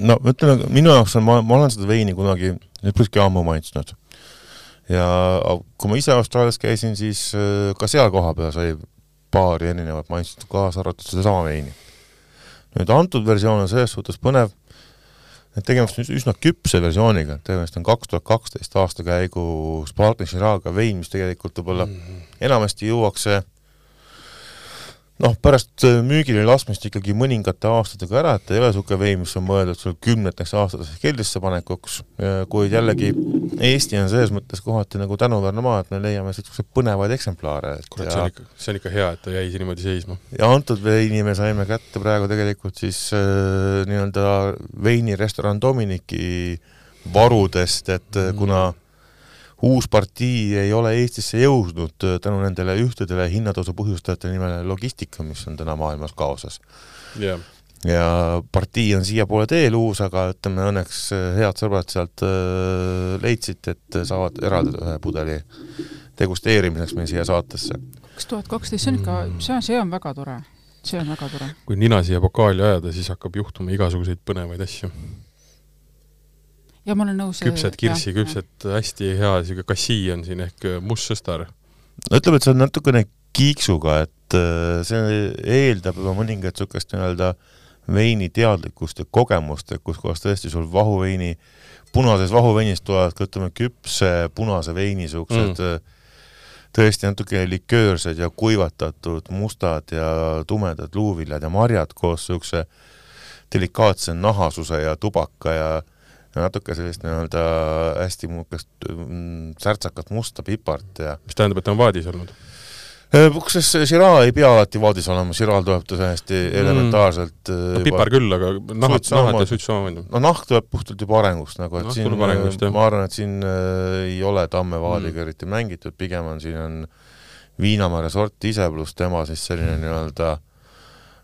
no ütleme, minu jaoks on, ma, ma olen seda veini kunagi üpriski ammu maitsnud ja kui ma ise Austraalias käisin, siis äh, ka seal kohapeal sai paari erinevat maitset, kaasa arvatud sedasama veini. nüüd antud versioon on selles suhtes põnev, et tegemist on üsna küpse versiooniga, tegemist on kaks tuhat kaksteist aasta käigu Sparkling Shiraz'ga vein, mis tegelikult võib-olla mm -hmm. enamasti juuakse noh, pärast äh, müügile laskmist ikkagi mõningate aastatega ära, et ei ole niisugune vein, mis on mõeldud sul kümneteks aastateks keldrisse panekuks, kuid jällegi Eesti on selles mõttes kohati nagu tänuväärne maa, et me leiame niisuguseid põnevaid eksemplare. kurat, see on ikka, see on ikka hea, et ta jäi niimoodi seisma. ja antud veini me saime kätte praegu tegelikult siis äh, nii-öelda veinirestoran Dominiki varudest, et äh, kuna mm uus partii ei ole Eestisse jõudnud äh, tänu nendele ühtedele hinnatõusu põhjustajate nimele logistika, mis on täna maailmas kaoses. Yeah.. ja partii on siiapoole teel uus, aga ütleme õnneks äh, head sõbrad sealt äh, leidsid, et saavad eraldada ühe pudeli degusteerimiseks meil siia saatesse. kaks tuhat kaksteist, see on ikka, see on, see on väga tore, see on väga tore. kui nina siia pokaali ajada, siis hakkab juhtuma igasuguseid põnevaid asju ja ma olen nõus. küpset kirssi, küpset hästi hea, niisugune kassii on siin ehk äh, must sõstar. no ütleme, et see on natukene kiiksuga, et äh, see eeldab juba mõningat niisugust nii-öelda veini teadlikkust ja kogemust, et kus kohas tõesti sul vahuveini, punases vahuveinis tulevad ka ütleme, küpse punase veini niisugused mm. Äh, tõesti natuke liköörsed ja kuivatatud mustad ja tumedad luuviljad ja marjad koos niisuguse delikaatse nahasuse ja tubaka ja natuke sellist nii-öelda hästi niisugust mm, särtsakat musta pipart ja mis tähendab, et ta on vaadis olnud? Kusjuures Shiraz ei pea alati vaadis olema, Shiraz tuleb ta täiesti mm. elementaarselt no, pipar küll, aga nahad, nahad ja suits samamoodi. no nahk tuleb puhtalt juba arengust nagu, et no, siin ma arvan, et siin äh, ei ole tammevaadiga mm. eriti mängitud, pigem on siin on Viinamäe sort ise pluss tema siis selline nii-öelda äh, Äh,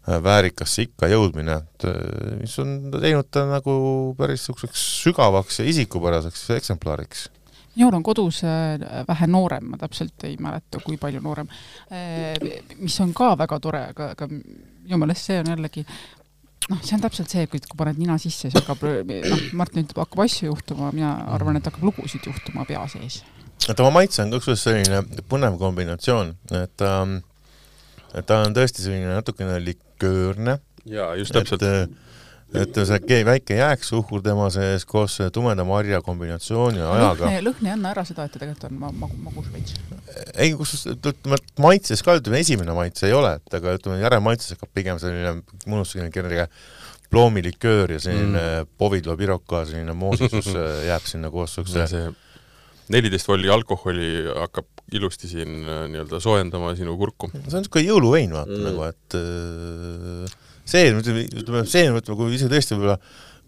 väärikasse ikka jõudmine, et äh, mis on teinud ta nagu päris niisuguseks sügavaks ja isikupäraseks eksemplariks. minul on kodus äh, vähe noorem, ma täpselt ei mäleta, kui palju noorem, mis on ka väga tore, aga, aga minu meelest see on jällegi noh, see on täpselt see, kui, paned nina sisse, siis hakkab, noh, Martin ütleb, hakkab asju juhtuma, mina arvan, et hakkab lugusid juhtuma pea sees. et oma maitse on ka kusjuures selline põnev kombinatsioon, et ähm, et ta on tõesti selline natukene liköörne. jaa, just täpselt. et see väike jääksuhkur tema sees koos tumeda marja kombinatsiooni ja ajaga. lõhn ei anna ära seda, et ta tegelikult on ma-, magu, magus veits. ei, kus ütleme, et maitses ka, ütleme esimene maitse ei ole, et aga ütleme, järelmaitses hakkab pigem selline mõnus selline kerge ploomiliköör ja selline mm. Povidlo piroka selline moosisus jääb sinna koos siukse neliteist volli alkoholi hakkab ilusti siin äh, nii-öelda soojendama sinu kurku. see on niisugune jõuluvein, vaata mm. nagu, et äh, see, ütleme, see, ütleme, kui ise tõesti võib-olla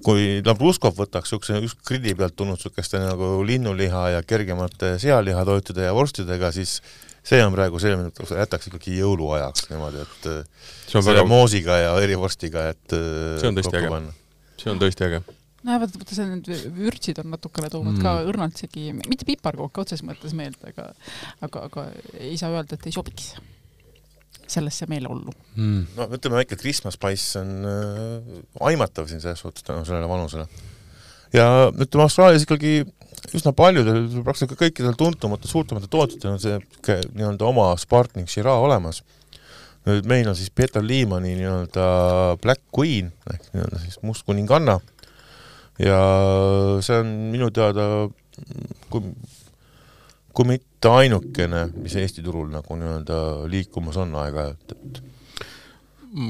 kui Labruskov võtaks niisuguse just grilli pealt tulnud niisuguste nagu linnuliha ja kergemate sealihatoitude ja vorstidega, siis see on praegu see, mida jätaks ikkagi jõuluajaks niimoodi, et selle väga... moosiga ja erivorstiga, et see on tõesti äge. see on tõesti äge nojah, vaata, vaata see, need vürtsid on natukene toonud mm. ka õrnalt segi, mitte piparkooke otseses mõttes meelde, aga aga, aga ei saa öelda, et ei sobiks sellesse meeleollu mm.. no ütleme, väike Christmas Spice on äh, aimatav siin selles suhtes tänu sellele vanusele. ja ütleme, Austraalias ikkagi üsna paljudel, praktiliselt kõikidel tuntumatel, suurtematel tootjatel on see nii-öelda oma Sparkling Shiraz olemas. nüüd meil on siis Peeter Liimani nii-öelda Black Queen ehk nii-öelda siis must kuninganna ja see on minu teada kui, kui mitte ainukene, mis Eesti turul nagu nii-öelda liikumas on aeg-ajalt, et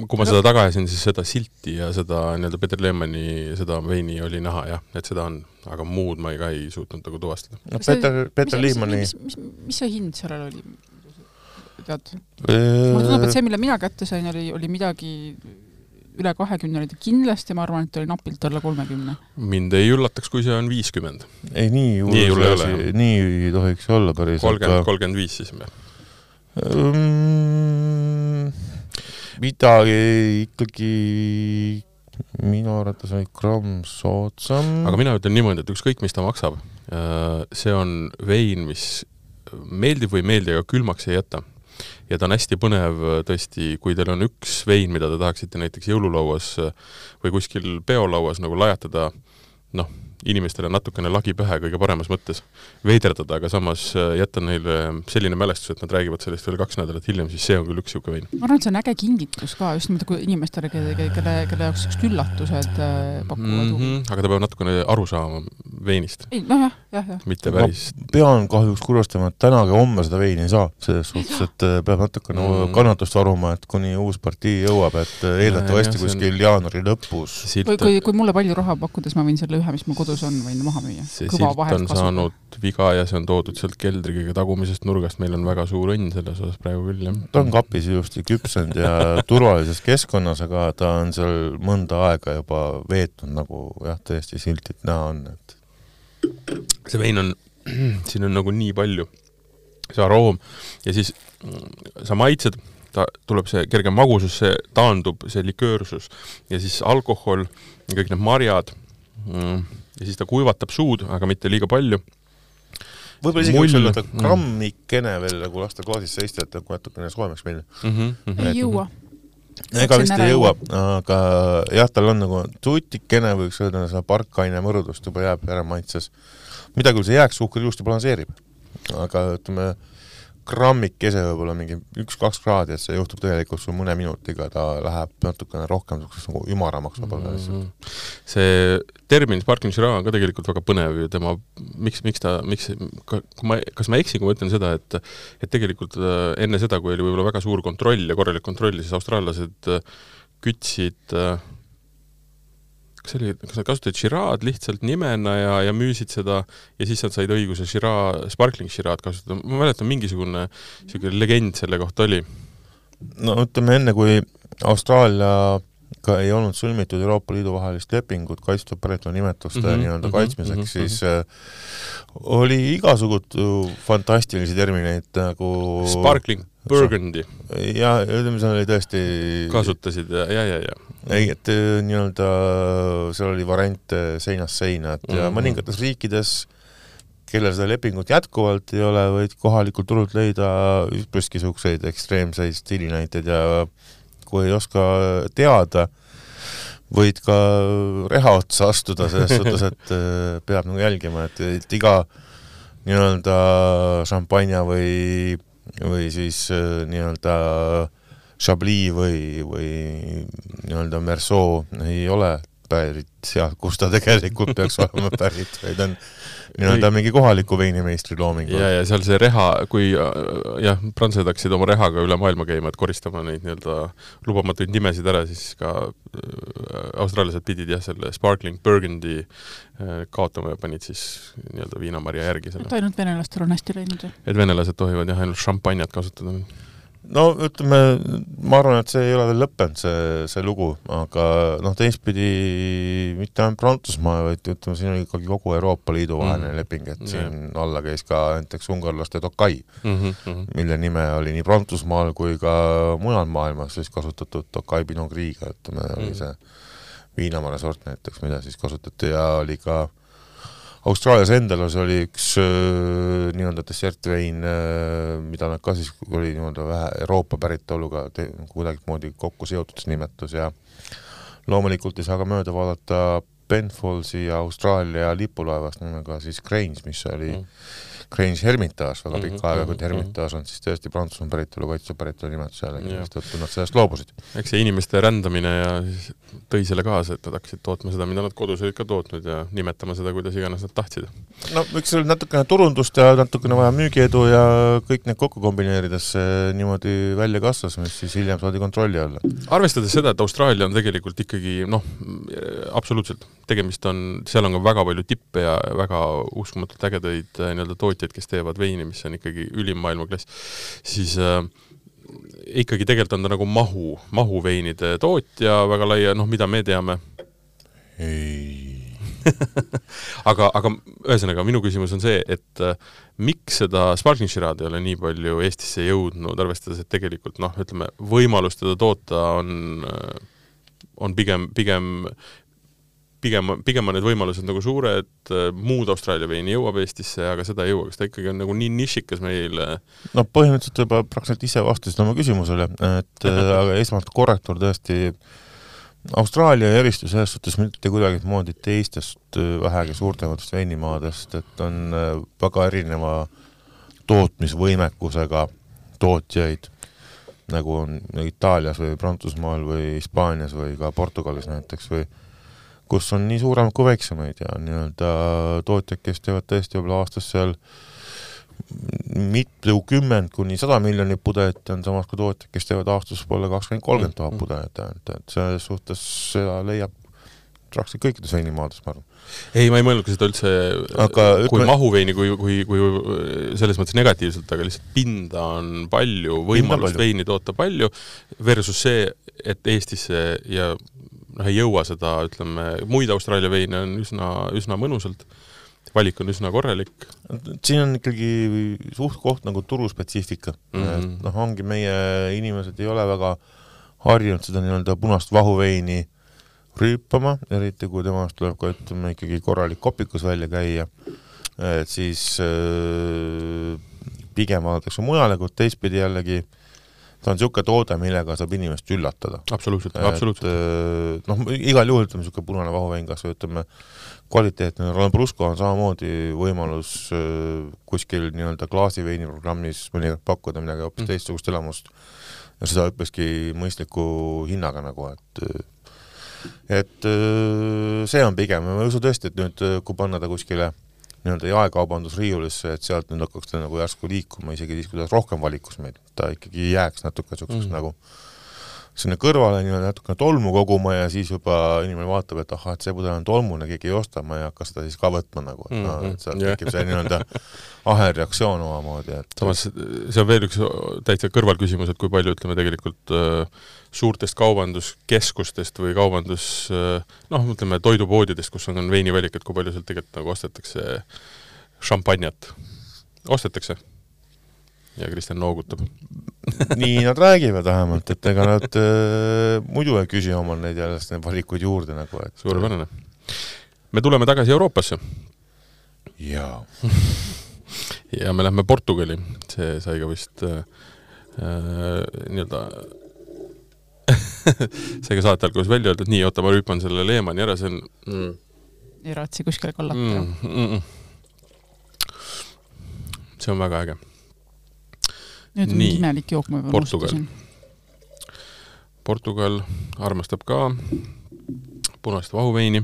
kui ma seda taga ajasin, siis seda silti ja seda nii-öelda Peeter Lehmani seda veini oli näha jah, et seda on, aga muud ma ei, ka ei suutnud nagu tuvastada. no Peeter, Peeter Liimani mis, mis, mis, mis see hind sellel oli? tead? mulle tundub, et see, mille mina kätte sain, oli, oli midagi üle kahekümne oli ta kindlasti, ma arvan, et oli napilt alla kolmekümne. mind ei üllataks, kui see on viiskümmend. ei, nii hull asi, nii ei tohiks olla päris. kolmkümmend, kolmkümmend viis siis või um,? midagi ikkagi minu arvates oli gramm soodsam. aga mina ütlen niimoodi, et ükskõik, mis ta maksab, äh, see on vein, mis meeldib või ei meeldi, aga külmaks ei jäta ja ta on hästi põnev tõesti, kui teil on üks vein, mida te tahaksite näiteks jõululauas või kuskil peolauas nagu lajatada, noh, inimestele natukene lagi pähe kõige paremas mõttes, veiderdada, aga samas äh, jätta neile selline mälestus, et nad räägivad sellest veel kaks nädalat hiljem, siis see on küll üks niisugune vein. ma arvan, et see on äge kingitus ka just nimelt kui inimestele, kelle, kelle, kelle jaoks niisugused üllatused äh, pakuvad mm. -hmm, aga ta peab natukene aru saama veinist, ei nojah, jah, jah. mitte päris pean kahjuks kurvastama, et täna ega homme seda veini ei saa, selles suhtes, et äh, peab natukene Mm. kannatust varuma, et kuni uus partii jõuab, et äh, eeldatavasti see on- kuskil jaanuari lõpus. silt kui, kui, kui mulle palju raha pakkudes ma võin selle ühe, mis mul kodus on, võin maha müüa. see kõva silt on saanud viga ja see on toodud sealt keldri kõige tagumisest nurgast, meil on väga suur õnn selles osas praegu küll, jah. ta on kapis ilusti küpsenud ja turvalises keskkonnas, aga ta on seal mõnda aega juba veetnud, nagu jah, tõesti sildilt näha on, et see vein on, siin on nagu nii palju, see aroom ja siis mm, sa maitsed, ta, tuleb see kerge magusus, see taandub, see liköörsus ja siis alkohol, kõik need marjad mm, ja siis ta kuivatab suud, aga mitte liiga palju. võib-olla isegi võiks öelda Mm. grammikene veel nagu lasta klaasis seista, et nagu natukene soojemaks minna. Mm -hmm, mm -hmm. ei jõua. Ega vist ära ei jõua, aga jah, tal on nagu tutikene, võiks öelda, seda parkaine mõrudust juba jääb järelmaitses. mida küll see jääksuhkur ilusti balansseerib, aga ütleme, grammikese võib-olla mingi üks-kaks kraadi, et see juhtub tegelikult sul mõne minutiga, ta läheb natukene rohkem niisuguseks nagu ümaramaks võib-olla lihtsalt. Mhm. see termin Sparkling Shiraz on ka tegelikult väga põnev ju, tema, miks, miks ta, miks, kui ma, kas ma eksin, kui ma ütlen seda, et et tegelikult äh, enne seda, kui oli võib-olla väga suur kontroll ja korralik kontroll, siis austraallased äh, kütsid äh, kas see oli, kas nad kasutasid Shiraz lihtsalt nimena ja, ja müüsid seda ja siis nad said õiguse Shiraz, Sparkling Shiraz kasutada, ma mäletan, mingisugune niisugune legend selle kohta oli. no ütleme, enne kui Austraaliaga ei olnud sõlmitud Euroopa Liidu vahelist lepingut kaitstud päritolu nimetuste mm -hmm, nii-öelda mhm, kaitsmiseks mhm, mm, -hmm, siis äh, oli igasuguseid fantastilisi termineid nagu Sparkling Burgundy ja ütleme, seal oli tõesti kasutasid ja, ja, ja, ja. ei, et äh, nii-öelda seal oli variante seinast seina, et ja Mhm. mõningates riikides, kellel seda lepingut jätkuvalt ei ole, võid kohalikult turult leida üpriski niisuguseid ekstreemseid stiilinäiteid ja kui ei oska teada, võid ka reha otsa astuda selles suhtes, et äh, peab nagu jälgima, et, et iga nii-öelda šampanja või, või siis äh, nii-öelda Chablis või, või nii-öelda Merceau ei ole pärit sealt, kus ta tegelikult peaks olema pärit, vaid on nii-öelda mingi kohaliku veinimeistri looming. ja, ja seal see reha, kui äh, jah, prantslased hakkasid oma rehaga üle maailma käima, et koristama neid nii-öelda lubamatuid nimesid ära, siis ka äh, austraallased pidid jah, selle Sparkling Burgundy äh, kaotama ja panid siis nii-öelda viinamarja järgi selle et。ainult venelastel on hästi läinud ju. et venelased tohivad jah, ainult šampanjat kasutada. No ütleme, ma arvan, et see ei ole veel lõppenud, see, see lugu, aga noh, teistpidi mitte ainult Prantsusmaa, vaid ütleme, siin oli ikkagi kogu Euroopa Liidu vaheline Mm. mm. leping, et siin alla käis ka näiteks ungarlaste Tokai, Mm -hmm. mille nime oli nii Prantsusmaal kui ka mujal maailmas siis kasutatud Tokai Pinot Grigio, ütleme mm., oli Mm. see viinamarja sort näiteks, mida siis kasutati ja oli ka Austraalias endal oli üks öö, nii-öelda dessertvein, mida nad ka siis, oli nii-öelda vähe Euroopa päritoluga kuidagimoodi kokku seotud see nimetus ja loomulikult ei saa ka mööda vaadata Penfolsi ja Austraalia lipulaevast nimega siis Grange, mis oli mm. Grange Hermitage väga Mhm, pikka aega, kuid mhm, Hermitage on siis tõesti Prantsusmaa päritolu, kaitse päritolu nimetus Jah. mistõttu nad sellest loobusid. eks see inimeste rändamine ja siis tõi selle kaasa, et nad hakkasid tootma seda, mida nad kodus olid ka tootnud ja nimetama seda, kuidas iganes nad tahtsid. no eks seal natukene turundust ja natukene vaja müügiedu ja kõik need kokku kombineerides niimoodi välja kasvas, mis siis hiljem saadi kontrolli alla. arvestades seda, et Austraalia on tegelikult ikkagi noh, absoluutselt, tegemist on, seal on ka väga palju tippe ja väga uskumatult ägedaid äh, nii-öelda tootjaid, kes teevad veini, mis on ikkagi ülim maailmaklass, siis äh, ikkagi tegelikult on ta nagu mahu, mahuveinide tootja väga laia, noh, mida me teame, ei. aga, aga ühesõnaga, minu küsimus on see, et äh, miks seda Sparkling Shiraz ei ole nii palju Eestisse jõudnud, arvestades, et tegelikult noh, ütleme, võimalus teda toota on, on pigem, pigem pigem, pigem on need võimalused nagu suured, muud Austraalia veini jõuab Eestisse, aga seda ei jõua, kas ta ikkagi on nagu nii nišikas meil? no põhimõtteliselt juba praktiliselt ise vastasid oma küsimusele, et aga esmalt korrektuur tõesti, Austraalia ei eristu selles suhtes mitte kuidagimoodi teistest vähegi suurtematest veinimaadest, et on väga erineva tootmisvõimekusega tootjaid, nagu on Itaalias või Prantsusmaal või Hispaanias või ka Portugalis näiteks või kus on nii suuremaid kui väiksemaid ja nii-öelda tootjad, kes teevad tõesti võib-olla aastas seal mitukümmend kuni sada miljonit pudelit, on samas kui tootjad, kes teevad aastas võib-olla kakskümmend, kolmkümmend tuhat pudelit ainult, et selles suhtes seda leiab praktiliselt kõikides veinimaades, ma arvan. ei, ma ei mõelnudki seda üldse aga, kui ütleme... mahuveini, kui, kui, kui selles mõttes negatiivselt, aga lihtsalt pinda on palju, võimalust veini toota palju, versus see, et Eestisse ja noh, ei jõua seda, ütleme, muid Austraalia veine on üsna, üsna mõnusalt, valik on üsna korralik. siin on ikkagi suht-koht nagu turuspetsiifika mm, -hmm. et noh, ongi meie inimesed ei ole väga harjunud seda nii-öelda punast vahuveini rüüpama, eriti kui temast tuleb ka ütleme ikkagi korralik kopikus välja käia, et siis äh, pigem vaadatakse mujale, kuid teistpidi jällegi ta on niisugune toode, millega saab inimest üllatada. absoluutselt, absoluutselt. Äh, noh, igal juhul ütleme, niisugune punane vahuvein, kas või ütleme, kvaliteetne Roland Brusco on samamoodi võimalus äh, kuskil nii-öelda klaasiveini programmis mõnikord pakkuda midagi hoopis mm. teistsugust elamust ja seda hoopiski mõistliku hinnaga nagu, et et äh, see on pigem, ma ei usu tõesti, et nüüd, äh, kui panna ta kuskile nii-öelda jaekaubandusriiulisse, et sealt nüüd hakkaks ta nagu järsku liikuma, isegi siis, kui ta rohkem valikus meil, ta ikkagi jääks natuke niisuguseks mm. nagu sinna kõrvale nii-öelda natukene tolmu koguma ja siis juba inimene vaatab, et ahah, et see pudel on tolmune, keegi ei osta, ma ei hakka seda siis ka võtma nagu, et noh, et sealt tekib see nii-öelda ahelreaktsioon omamoodi, et samas see on veel üks täitsa kõrvalküsimus, et kui palju ütleme tegelikult äh, suurtest kaubanduskeskustest või kaubandus äh, noh, ütleme toidupoodidest, kus on veinivalik, et kui palju sealt tegelikult nagu ostetakse šampanjat, ostetakse? ja Kristjan noogutab nii nad räägivad vähemalt, et ega nad äh, muidu ei küsi omal neid jälle neid valikuid juurde nagu, et suurepärane. me tuleme tagasi Euroopasse. jaa ja me lähme Portugali, see sai ka vist äh, äh nii-öelda sai ka saate alguses välja öeldud, nii, oota, ma rüüpan selle Lehmani ära, see on mm. ei raatsi kuskile kallata mm,. Mm, mm. see on väga äge nüüd on mingi imelik jook, ma juba unustasin. Portugal armastab ka punast vahuveini,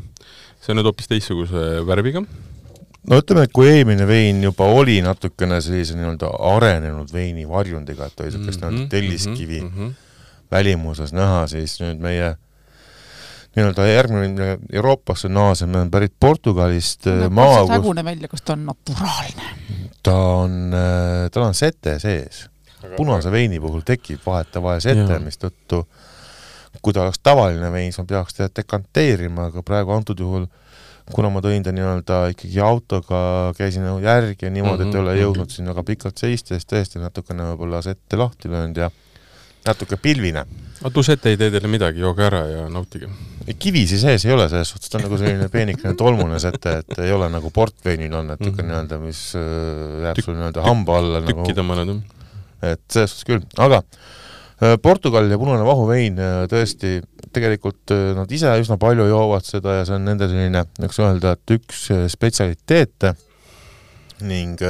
see on nüüd hoopis teistsuguse värviga. no ütleme, et kui eelmine vein juba oli natukene sellise nii-öelda arenenud veini varjundiga, et oli niisugust mm -hmm, nii-öelda telliskivi mm -hmm. välimuses näha, siis nüüd meie nii-öelda järgmine Euroopasse naasemine on pärit Portugalist no, maa, kus hägune välja, kas ta on naturaalne? ta on, äh, tal on sete sees punase veini puhul tekib vahetevahel sete, mistõttu kui ta oleks tavaline vein, siis ma peaks teda dekanteerima, aga praegu antud juhul kuna ma tõin ta nii-öelda ikkagi autoga, käisin nagu järgi ja niimoodi, et ei ole mhm, jõudnud mhm. siin väga pikalt seista, siis tõesti natukene võib-olla sette lahti löönud ja natuke pilvine. aga tusett ei tee teile midagi, jooge ära ja nautige. kivisi sees ei ole, selles suhtes ta on nagu selline peenikene tolmune sete, et ei ole nagu portveinil on, et niisugune mm -hmm. nii-öelda, mis äh, jääb sul nii-öelda hamba alla nagu tükki tõmmanud, jah et selles suhtes küll, aga äh, Portugal ja punane vahuvein äh, tõesti, tegelikult äh, nad ise üsna palju joovad seda ja see on nende selline, võiks öelda, et üks spetsialiteete. Ning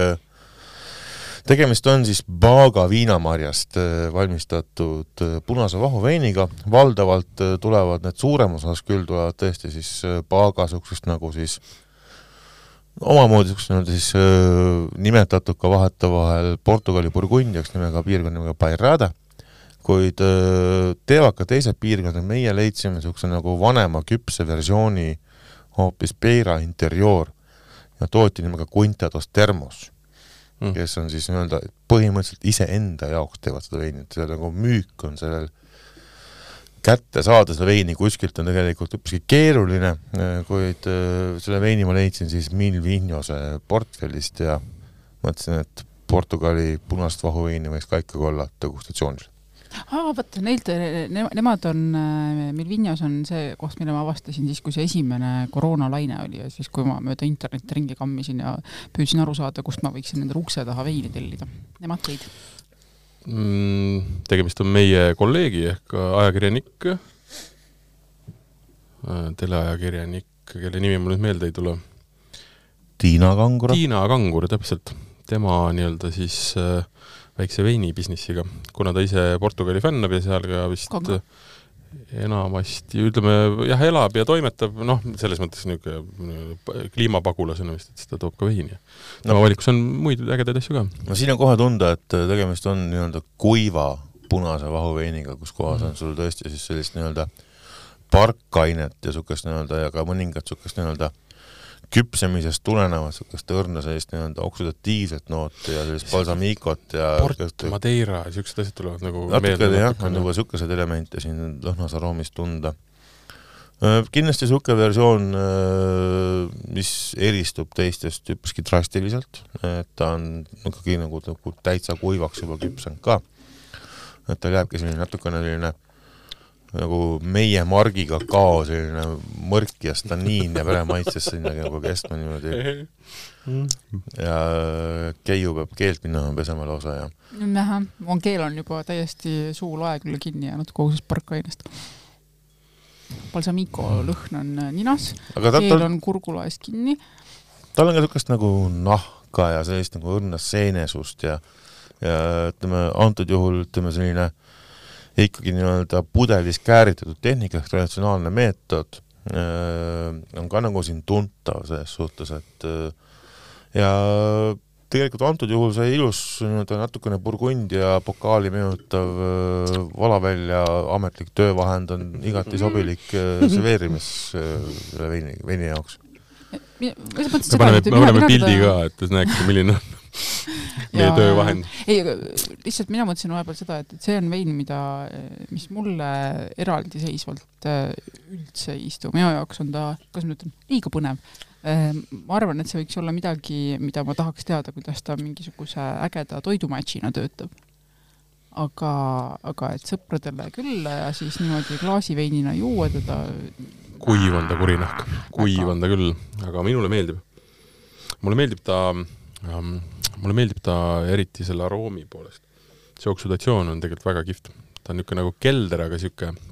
tegemist on siis Baaga viinamarjast valmistatud punase vahuveiniga, valdavalt tulevad need suuremas osas küll tulevad tõesti siis Baaga niisugusest nagu siis omamoodi niisuguse nii-öelda siis äh, nimetatud ka vahetevahel Portugali Burgundiaks nimega piirkonna nimega Bairrada, kuid äh, teevad ka teised piirkonnad, meie leidsime niisuguse nagu vanema küpse versiooni hoopis Beira Interior ja tootja nimega Quintados Termos mm., kes on siis nii-öelda põhimõtteliselt iseenda jaoks teevad seda veini, et see nagu müük on sellel kätte saada seda veini kuskilt on tegelikult üpriski keeruline, kuid äh, selle veini ma leidsin siis Mil Vignose portfellist ja mõtlesin, et Portugali punast vahuveini võiks ka ikkagi olla degustatsioonil. aa, vot, neilt ne,, nemad on, äh, Milvinjas on see koht, mille ma avastasin siis, kui see esimene koroonalaine oli ja siis, kui ma mööda internetti ringi kammisin ja püüdsin aru saada, kust ma võiksin endale ukse taha veini tellida. Nemad tõid? Tegemist on meie kolleegi ehk ajakirjanik, äh, teleajakirjanik, kelle nimi mul nüüd meelde ei tule. Tiina Kangur. Tiina Kangur, täpselt. tema nii-öelda siis äh, väikse veinibusinessiga, kuna ta ise Portugali fännab ja seal ka vist Kongo. Enamasti, ütleme jah, elab ja toimetab, noh, selles mõttes niisugune kliimapagulasena vist, et seda toob ka veini. tema no, valikus on muid ägedaid asju ka. no siin on kohe tunda, et tegemist on nii-öelda kuiva punase vahuveiniga, kus kohas mm. on sul tõesti siis sellist nii-öelda parkainet ja niisugust nii-öelda ja ka mõningat niisugust nii-öelda küpsemisest tulenevat niisugust õrna sellist nii-öelda oksüdatiivset nooti ja sellist balsamiikot ja port, madeira, niisugused asjad tulevad nagu natuke jah, on juba niisuguseid elemente siin lõhnas aroomis tunda. Kindlasti niisugune versioon, mis eristub teistest üpriski drastiliselt, et ta on ikkagi nagu, nagu täitsa kuivaks juba küpsenud ka. et tal jääbki selline natukene selline nagu meie margiga kao selline mõrk ja staniin jääb ära maitsesse sinna nagu kestma niimoodi. ja Keiu peab keelt minema pesema lausa ja. näha, mu keel on juba täiesti suu lae küll kinni jäänud kogu sellest parkainest. balsamico lõhn on ninas, keel tal... on kurgulaes kinni. tal on ka niisugust nagu nahka ja sellist nagu õrnast seenesust ja, ja ütleme, antud juhul ütleme selline äh, ikkagi nii-öelda pudelis kääritatud tehnika ehk traditsionaalne meetod äh, on ka nagu siin tuntav selles suhtes, et äh, ja tegelikult antud juhul see ilus nii-öelda natukene burgundia pokaali meenutav äh, valavälja ametlik töövahend on igati sobilik serveerimis selle veini, veini jaoks. me paneme, me paneme pildi ka, et te näeksite, milline on meie töövahend. ei, aga lihtsalt mina mõtlesin vahepeal seda, et, et see on vein, mida, mis mulle eraldiseisvalt äh, üldse ei istu, minu jaoks on ta, kuidas ma ütlen, liiga põnev. Äh, ma arvan, et see võiks olla midagi, mida ma tahaks teada, kuidas ta mingisuguse ägeda toidumatšina töötab. aga, aga et sõpradele küll ja siis niimoodi klaasiveinina juua teda kuiv on ta kurinahk, kuiv on ta küll, aga minule meeldib. mulle meeldib ta ähm, mulle meeldib ta eriti selle aroomi poolest. see oksüdatsioon on tegelikult väga kihvt. ta on niisugune nagu kelder, aga niisugune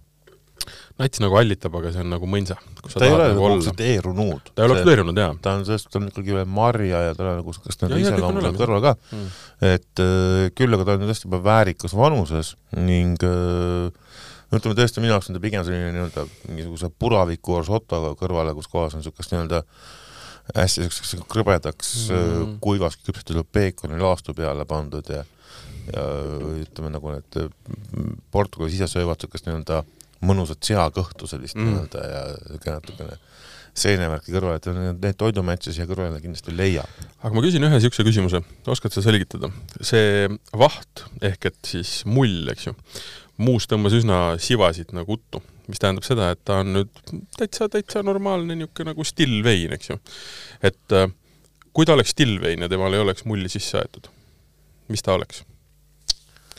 nats nagu allitab, aga see on nagu mõnsa. ta ei ole nagu oksüdeerunud. ta ei ole oksüdeerunud, jaa. ta on sellest, ta on ikkagi veel marja ja tal on nagu niisugust nagu iseloomu kõrval ka mm.. et äh, küll aga ta on tõesti juba väärikas vanuses ning äh, ütleme tõesti, minu jaoks on ta pigem selline nii-öelda mingisuguse puraviku orsotoga kõrvale, kus kohas on niisugust nii-öelda hästi siukseks krõbedaks mm. kuivaks küpsetatud peekoni laastu peale pandud ja ja ütleme nagu need Portugali sisesöövad siukest nii-öelda mõnusat seakõhtu sellist mm. nii-öelda ja siuke natukene seenevärki kõrvale, et neid toidumatše siia kõrvale kindlasti ei leia. aga ma küsin ühe niisuguse küsimuse, oskad sa selgitada? see vaht ehk et siis mull, eks ju, muus tõmbas üsna sivasid nagu uttu mis tähendab seda, et ta on nüüd täitsa, täitsa normaalne niisugune nagu stillvein, eks ju. et äh, kui ta oleks stillvein ja temal ei oleks mulli sisse aetud, mis ta oleks?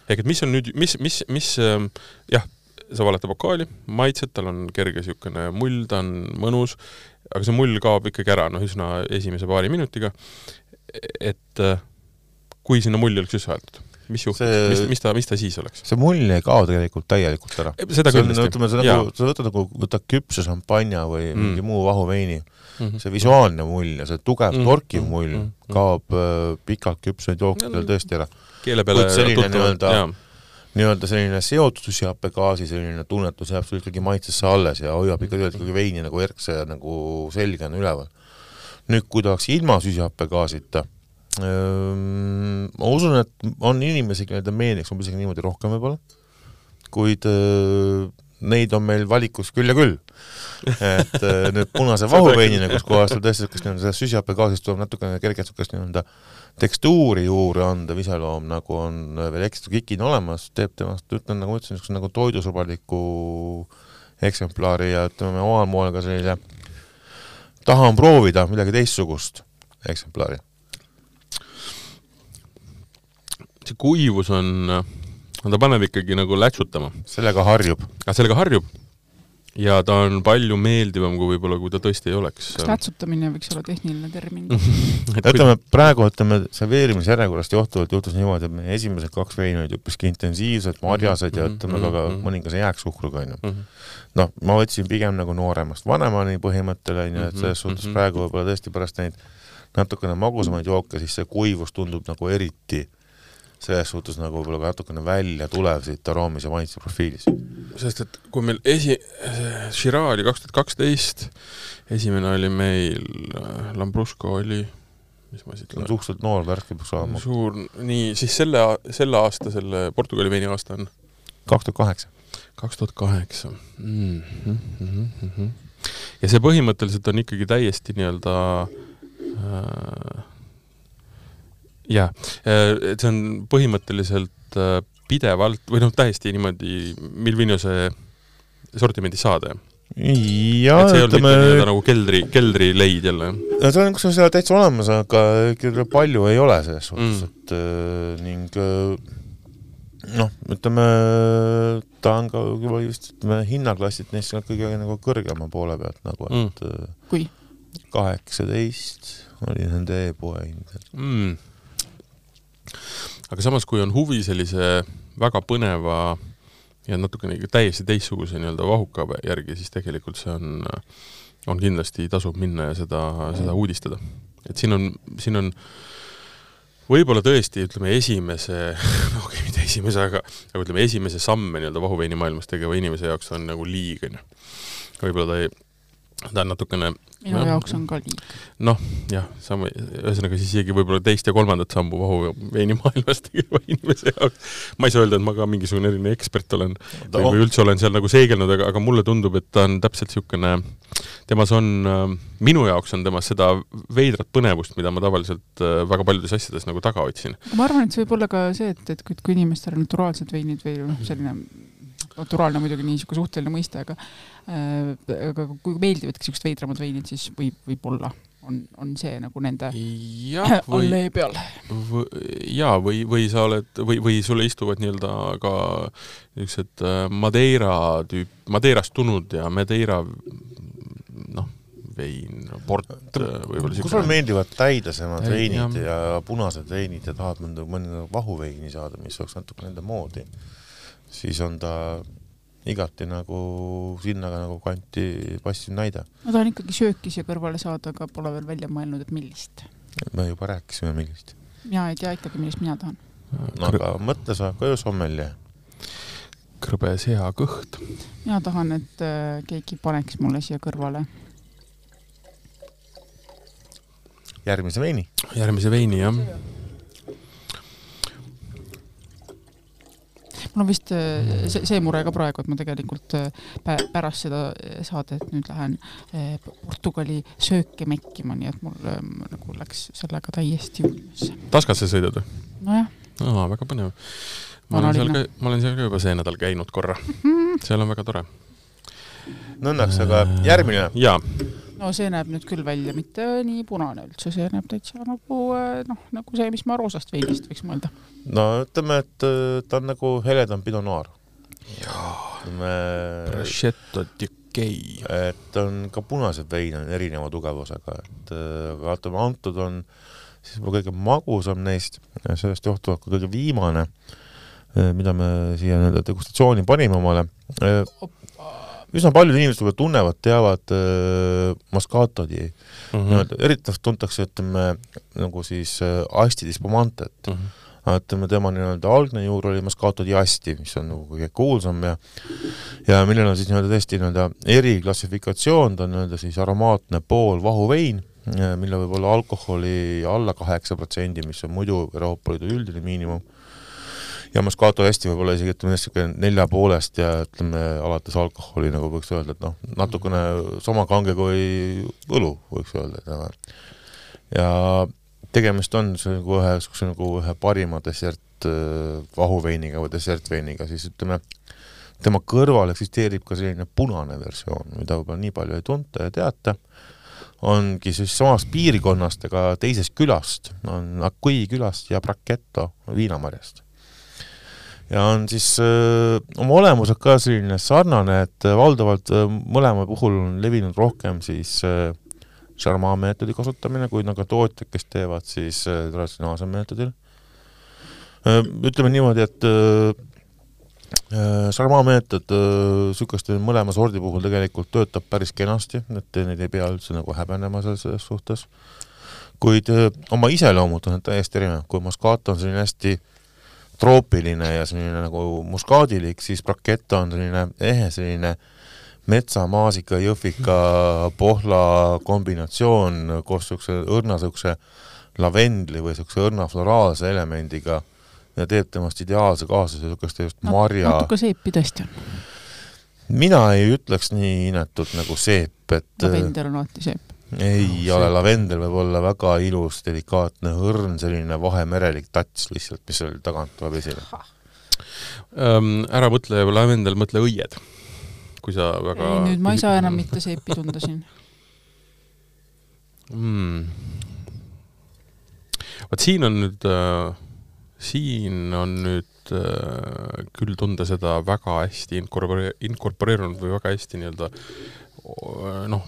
ehk et mis on nüüd, mis, mis, mis äh, jah, sa valad ta pokaali, maitsed, tal on kerge niisugune mull, ta on mõnus, aga see mull kaob ikkagi ära, noh, üsna esimese paari minutiga, et äh, kui sinna mulli oleks sisse aetud mis juhtus see..., mis, mis ta, mis ta siis oleks? see mulje ei kao tegelikult täielikult ära. seda kindlasti. ütleme, see nagu, sa võtad nagu, võtad küpse šampanja või mm. mingi muu vahuveini mm, -hmm. see visuaalne mulje, see tugev mm -hmm. torkiv mull mm -hmm. kaob äh, pikalt küpsenud jookidel tõesti ära. keele peale tuttavad, nii-öelda selline seotud süsihappegaasi selline tunnetus jääb sul ikkagi maitsesse alles ja hoiab ikka tegelikult ikkagi veini nagu erkse ja nagu selgena üleval. nüüd, kui ta oleks ilma süsihappegaasita ma usun, et on inimesi, kellele ta meeldiks umbes isegi niimoodi rohkem võib-olla, kuid neid on meil valikus küll ja küll. et nüüd punase vahuveinina, kus kohas tal tõesti niisugust nii-öelda süsihappegaasist tuleb natukene kerget niisugust nii-öelda tekstuuri juurde andev iseloom, nagu on veel ekstra kikin olemas, teeb temast, ütlen nagu ma ütlesin, niisuguse nagu toidusõbraliku eksemplari ja ütleme omal moel ka sellise tahan proovida midagi teistsugust eksemplari see kuivus on, ta paneb ikkagi nagu lätsutama. sellega harjub. sellega harjub ja ta on palju meeldivam kui võib-olla, kui ta tõesti ei oleks. kas lätsutamine võiks olla tehniline termin ütleme praegu, ütleme serveerimisjärjekorrast johtuvalt juhtus niimoodi, et meie esimesed kaks veini olid üpriski intensiivsed, marjased ja ütleme mm -hmm. ka, ka mhm. mõningase jääksuhkruga onju mm. -hmm. noh, ma võtsin pigem nagu nooremast vanemani põhimõttele onju, et selles suhtes mm -hmm. praegu võib-olla tõesti pärast neid natukene magusamaid jooke, siis see kuivus tundub nagu eriti selles suhtes nagu võib-olla ka natukene välja tulev siit aroomis ja maitse profiilis. sest et kui meil esi, Shiraz oli kaks tuhat kaksteist, esimene oli meil, äh, Lambrusco oli, mis ma siit on suhteliselt noor värk juba saama. suur, nii, siis selle, selle aasta, selle Portugali veini aasta on? kaks tuhat kaheksa. kaks tuhat kaheksa. Mhm, mhm, mhm. ja see põhimõtteliselt on ikkagi täiesti nii-öelda äh, jaa, äh, et see on põhimõtteliselt äh, pidevalt või noh, täiesti niimoodi Milvinuse sortimendis saada, jah? ja et see ei olnud ütleme... mitte nagu keldri, keldrileid jälle? no see on kusjuures täitsa olemas, aga palju ei ole selles suhtes mm., et äh, ning äh, noh, ütleme ta on ka juba just ütleme hinnaklassid neist kõige nagu kõrgema poole pealt nagu, et mm. kui? kaheksateist oli nende e-poe hind mm aga samas, kui on huvi sellise väga põneva ja natukene täiesti teistsuguse nii-öelda vahuka järgi, siis tegelikult see on, on kindlasti, tasub minna ja seda, seda uudistada. et siin on, siin on võib-olla tõesti, ütleme, esimese, okei okay,, mitte esimese, aga aga ütleme, esimese samme nii-öelda vahuveini maailmas tegeva inimese jaoks on nagu liig, on ju. võib-olla ta ei, ta on natukene minu no, jaoks on ka liig. noh, jah, sama, ühesõnaga siis isegi võib-olla teist ja kolmandat sammu vahuveini maailmas tegeva inimese jaoks. ma ei saa öelda, et ma ka mingisugune eriline ekspert olen või, või üldse olen seal nagu seegelnud, aga, aga mulle tundub, et ta on täpselt niisugune, temas on, minu jaoks on temas seda veidrat põnevust, mida ma tavaliselt äh, väga paljudes asjades nagu taga otsin. ma arvan, et see võib olla ka see, et, et kui, kui inimestel on naturaalsed veinid või noh, selline naturaalne muidugi niisugune suhteline mõiste, aga aga kui meeldivadki niisugused veidramad veinid, siis võib, võib-olla on, on see nagu nende allee peal. jaa, või, või sa oled, või, või sulle istuvad nii-öelda ka niisugused äh, Madeira tüüp, Madeirast tulnud ja Madeira noh, vein, port võib-olla kui sulle meeldivad täidesemad Ei, veinid ja, ja punased veinid ja tahad mõnda, mõnda vahuveini saada, mis oleks natuke nende moodi siis on ta igati nagu sinna nagu kanti passiv näide. ma tahan ikkagi sööki siia kõrvale saada, aga pole veel välja mõelnud, et millist. me juba rääkisime, millist. mina ei tea ikkagi, millist mina tahan. no aga mõtle sa ka ju sommelje. krõbe seakõht. mina tahan, et äh, keegi paneks mulle siia kõrvale. järgmise veini. järgmise veini, jah mul on vist äh, see, see mure ka praegu, et ma tegelikult äh, pärast seda äh, saadet nüüd lähen Portugali sööke mekkima, nii et mul nagu läks sellega täiesti ummesse. Taskasse sõidad või? nojah. aa, väga põnev. ma olen seal ka, ma olen seal ka juba see nädal käinud korra seal on väga tore. no õnneks, aga järgmine. jaa no see näeb nüüd küll välja mitte nii punane üldse, see näeb täitsa nagu noh, nagu see, mis ma roosast veinist võiks mõelda. no ütleme, et äh, ta on nagu heledam Pinot Noir. ütleme. Prosciutto di Gay. et on ka punased veine on erineva tugevusega, et äh, aga ütleme, antud on siis võib-olla kõige magusam neist, sellest johtuvalt ka kõige viimane, äh, mida me siia nii-öelda degustatsiooni panime omale üsna paljud inimesed võib-olla tunnevad, teavad äh, Moscatodi mm -hmm. nii-öelda, eriti tuntakse, ütleme, nagu siis äh, Asti Dispomantet mm. -hmm ütleme, tema nii-öelda algne juur oli Moscato di Asti, mis on nagu kõige kuulsam ja ja millel on siis nii-öelda tõesti nii-öelda eriklassifikatsioon, ta on nii-öelda siis aromaatne poolvahuvein, mille võib olla alkoholi alla kaheksa protsendi, mis on muidu Euroopa Liidu üldine miinimum ja Moscato hästi võib-olla isegi ütleme niisugune nelja poolest ja ütleme alates alkoholi nagu võiks öelda, et noh, natukene sama kange kui õlu, võiks öelda, et ja tegemist on nagu ühe niisuguse nagu ühe parima dessert äh, vahuveiniga või dessertveiniga, siis ütleme, tema kõrval eksisteerib ka selline punane versioon, mida võib-olla nii palju ei tunta ja teata, ongi siis samast piirkonnast, aga teisest külast, on Acqui külast ja Bracchetto Viinamarjast ja on siis öö, oma olemuselt ka selline sarnane, et valdavalt öö, mõlema puhul on levinud rohkem siis Charmat meetodi kasutamine, kuid on ka tootjad, kes teevad siis traditsionaalsel meetodil. ütleme niimoodi, et Charmat meetod niisuguste mõlema sordi puhul tegelikult töötab päris kenasti, et neid ei pea üldse nagu häbenema selles, selles suhtes. kuid öö, oma iseloomult on nad täiesti erinevad, kui Moscato on selline hästi troopiline ja selline nagu muskaadilik, siis Brachetto on selline ehe, selline metsa, maasika, jõhvika, pohla kombinatsioon koos niisuguse õrna niisuguse lavendli või niisuguse õrna floraalse elemendiga ja teeb temast ideaalse kaaslase, niisugust just marja natuke seepi tõesti on. mina ei ütleks nii inetult nagu seep, et lavendel on alati seep. Ei No, ole, seep. lavendel võib olla väga ilus, delikaatne, õrn, selline vahemerelik tats lihtsalt, mis seal tagant tuleb esile. ära mõtle lavendel, mõtle õied. kui sa väga ei, nüüd ma ei saa enam mitte seepi tunda siin. mm. vot siin on nüüd äh,, siin on nüüd äh, küll tunda seda väga hästi inkorpore-, inkorporeerunud või väga hästi nii-öelda o- noh,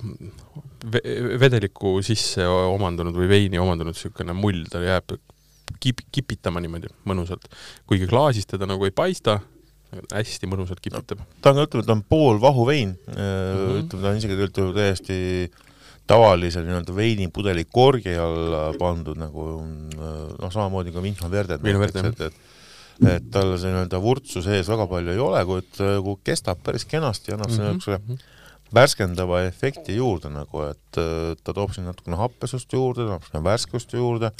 vedeliku sisse omandunud või veini omandunud niisugune mull, ta jääb kip-, kipitama niimoodi mõnusalt. kuigi klaasist teda nagu ei paista, hästi mõnusalt kipitab. ta on, ütleme, ta on pool vahuvein mm, Mhm. -hmm. ütleme, ta on isegi ju täiesti tavalise nii-öelda veinipudeli korgi alla pandud nagu noh, samamoodi ka Vinho Verde. Vinho Verde, jah. et, tal see nii-öelda vurtsu sees väga palju ei ole, kuid nagu kestab päris kenasti, annab Mhm. niisuguse mm -hmm. Värskendava efekti juurde nagu, et äh, ta toob sinna natukene happesust juurde, annab sinna värskust juurde,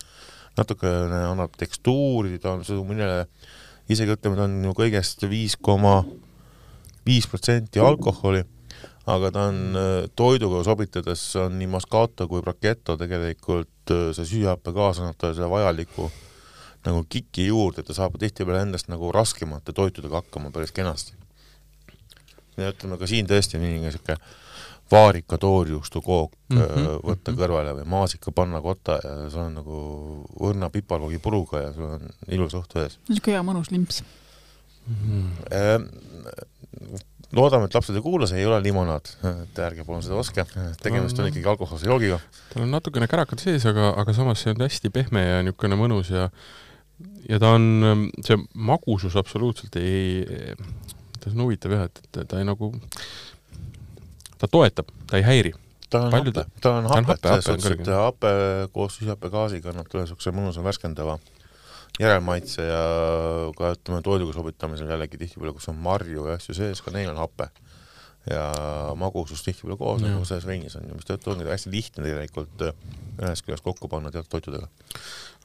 natukene annab tekstuuri, ta on millele isegi ütleme, ta on ju kõigest viis koma viis protsenti alkoholi, aga ta on äh, toiduga sobitades on nii Moscato kui Brachetto tegelikult äh, see süsihappegaas annab talle selle vajaliku nagu kiki juurde, ta saab tihtipeale endast nagu raskemate toitudega hakkama päris kenasti. Ja ütleme ka siin tõesti mingi niisugune vaarika toorjuustukook mm Mhm, -hmm, võtta mhm. kõrvale või maasika panna kotta ja sul on nagu õrna piparkoogi puruga ja sul on ilus õhtu ees. niisugune hea mõnus limps. Ehm, loodame, et lapsed ei kuula, see ei ole limonaad, et ärge palun seda ostke, tegemist on ikkagi alkohoolse joogiga. tal on natukene kärakad sees, aga, aga samas see on hästi pehme ja niisugune mõnus ja ja ta on, see magusus absoluutselt ei, ta on huvitav jah, et, et ta ei nagu, ta toetab, ta ei häiri. ta on Palju hape, ta- ta on ta hape, selles suhtes, et hape koos süsihappegaasiga annab talle niisuguse mõnusa värskendava järelmaitse ja ka ütleme, toiduga sobitamisel jällegi tihtipeale, kus on marju ja asju sees, ka neil on hape. ja magusus tihtipeale koos, nagu selles veinis on ju, mis tõttu ongi hästi lihtne tegelikult ühest küljest kokku panna teatud toitudega.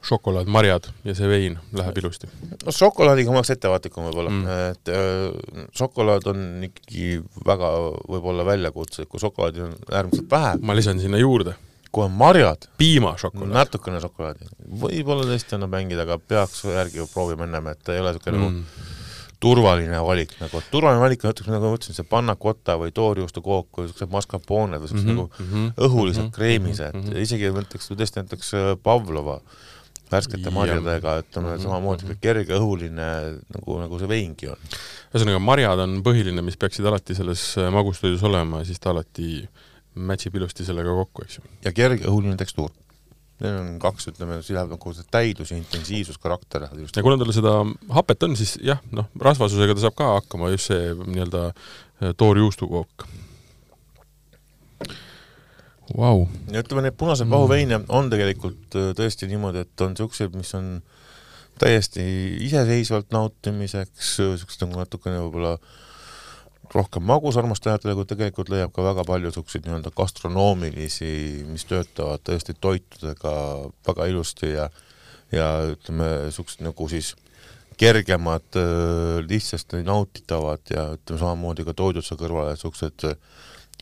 Šokolaad, marjad ja see vein läheb ilusti. no šokolaadiga ma oleks ettevaatlikum võib-olla Mm. mm., et äh, šokolaad on ikkagi väga võib-olla väljakutse, kui šokolaadi on äärmiselt vähe, ma lisan sinna juurde kui on marjad, piimašokolaad. natukene šokolaadi, võib-olla tõesti annab mängida, aga peaks järgi proovima ennem, et ei ole niisugune mm. nagu Mm. turvaline valik nagu, turvaline valik on näiteks nagu ma ütlesin, see pannakotta või toorjuustukook või niisugused mascarpone'd või Mhm, mm -hmm, nagu õhulised mhm, mm -hmm, kreemised mm. -hmm. isegi ma ütleks tõesti näiteks äh, Pavlova värskete marjadega, ütleme Mhm, samamoodi mhm. kerge õhuline nagu, nagu see veingi on. ühesõnaga, marjad on põhiline, mis peaksid alati selles äh, magustoidus olema, siis ta alati match ib ilusti sellega kokku, eks ju. ja kerge õhuline tekstuur. Need on kaks, ütleme, siis läheb nagu see täidus ja intensiivsus, karakter lähevad ilusti ja kuna tal seda hapet on, siis jah, noh, rasvasusega ta saab ka hakkama, just see nii-öelda äh, toorjuustukook. Vau, ja ütleme, neid punaseid Mm. vahuveine on tegelikult äh, tõesti niimoodi, et on niisuguseid, mis on täiesti iseseisvalt nautimiseks, niisugused nagu natukene võib-olla rohkem magusarmastajatele, kuid tegelikult leiab ka väga palju niisuguseid nii-öelda gastronoomilisi, mis töötavad tõesti toitudega väga ilusti ja ja ütleme, niisugused nagu siis kergemad, lihtsasti nautitavad ja ütleme samamoodi ka toidutuse kõrvale niisugused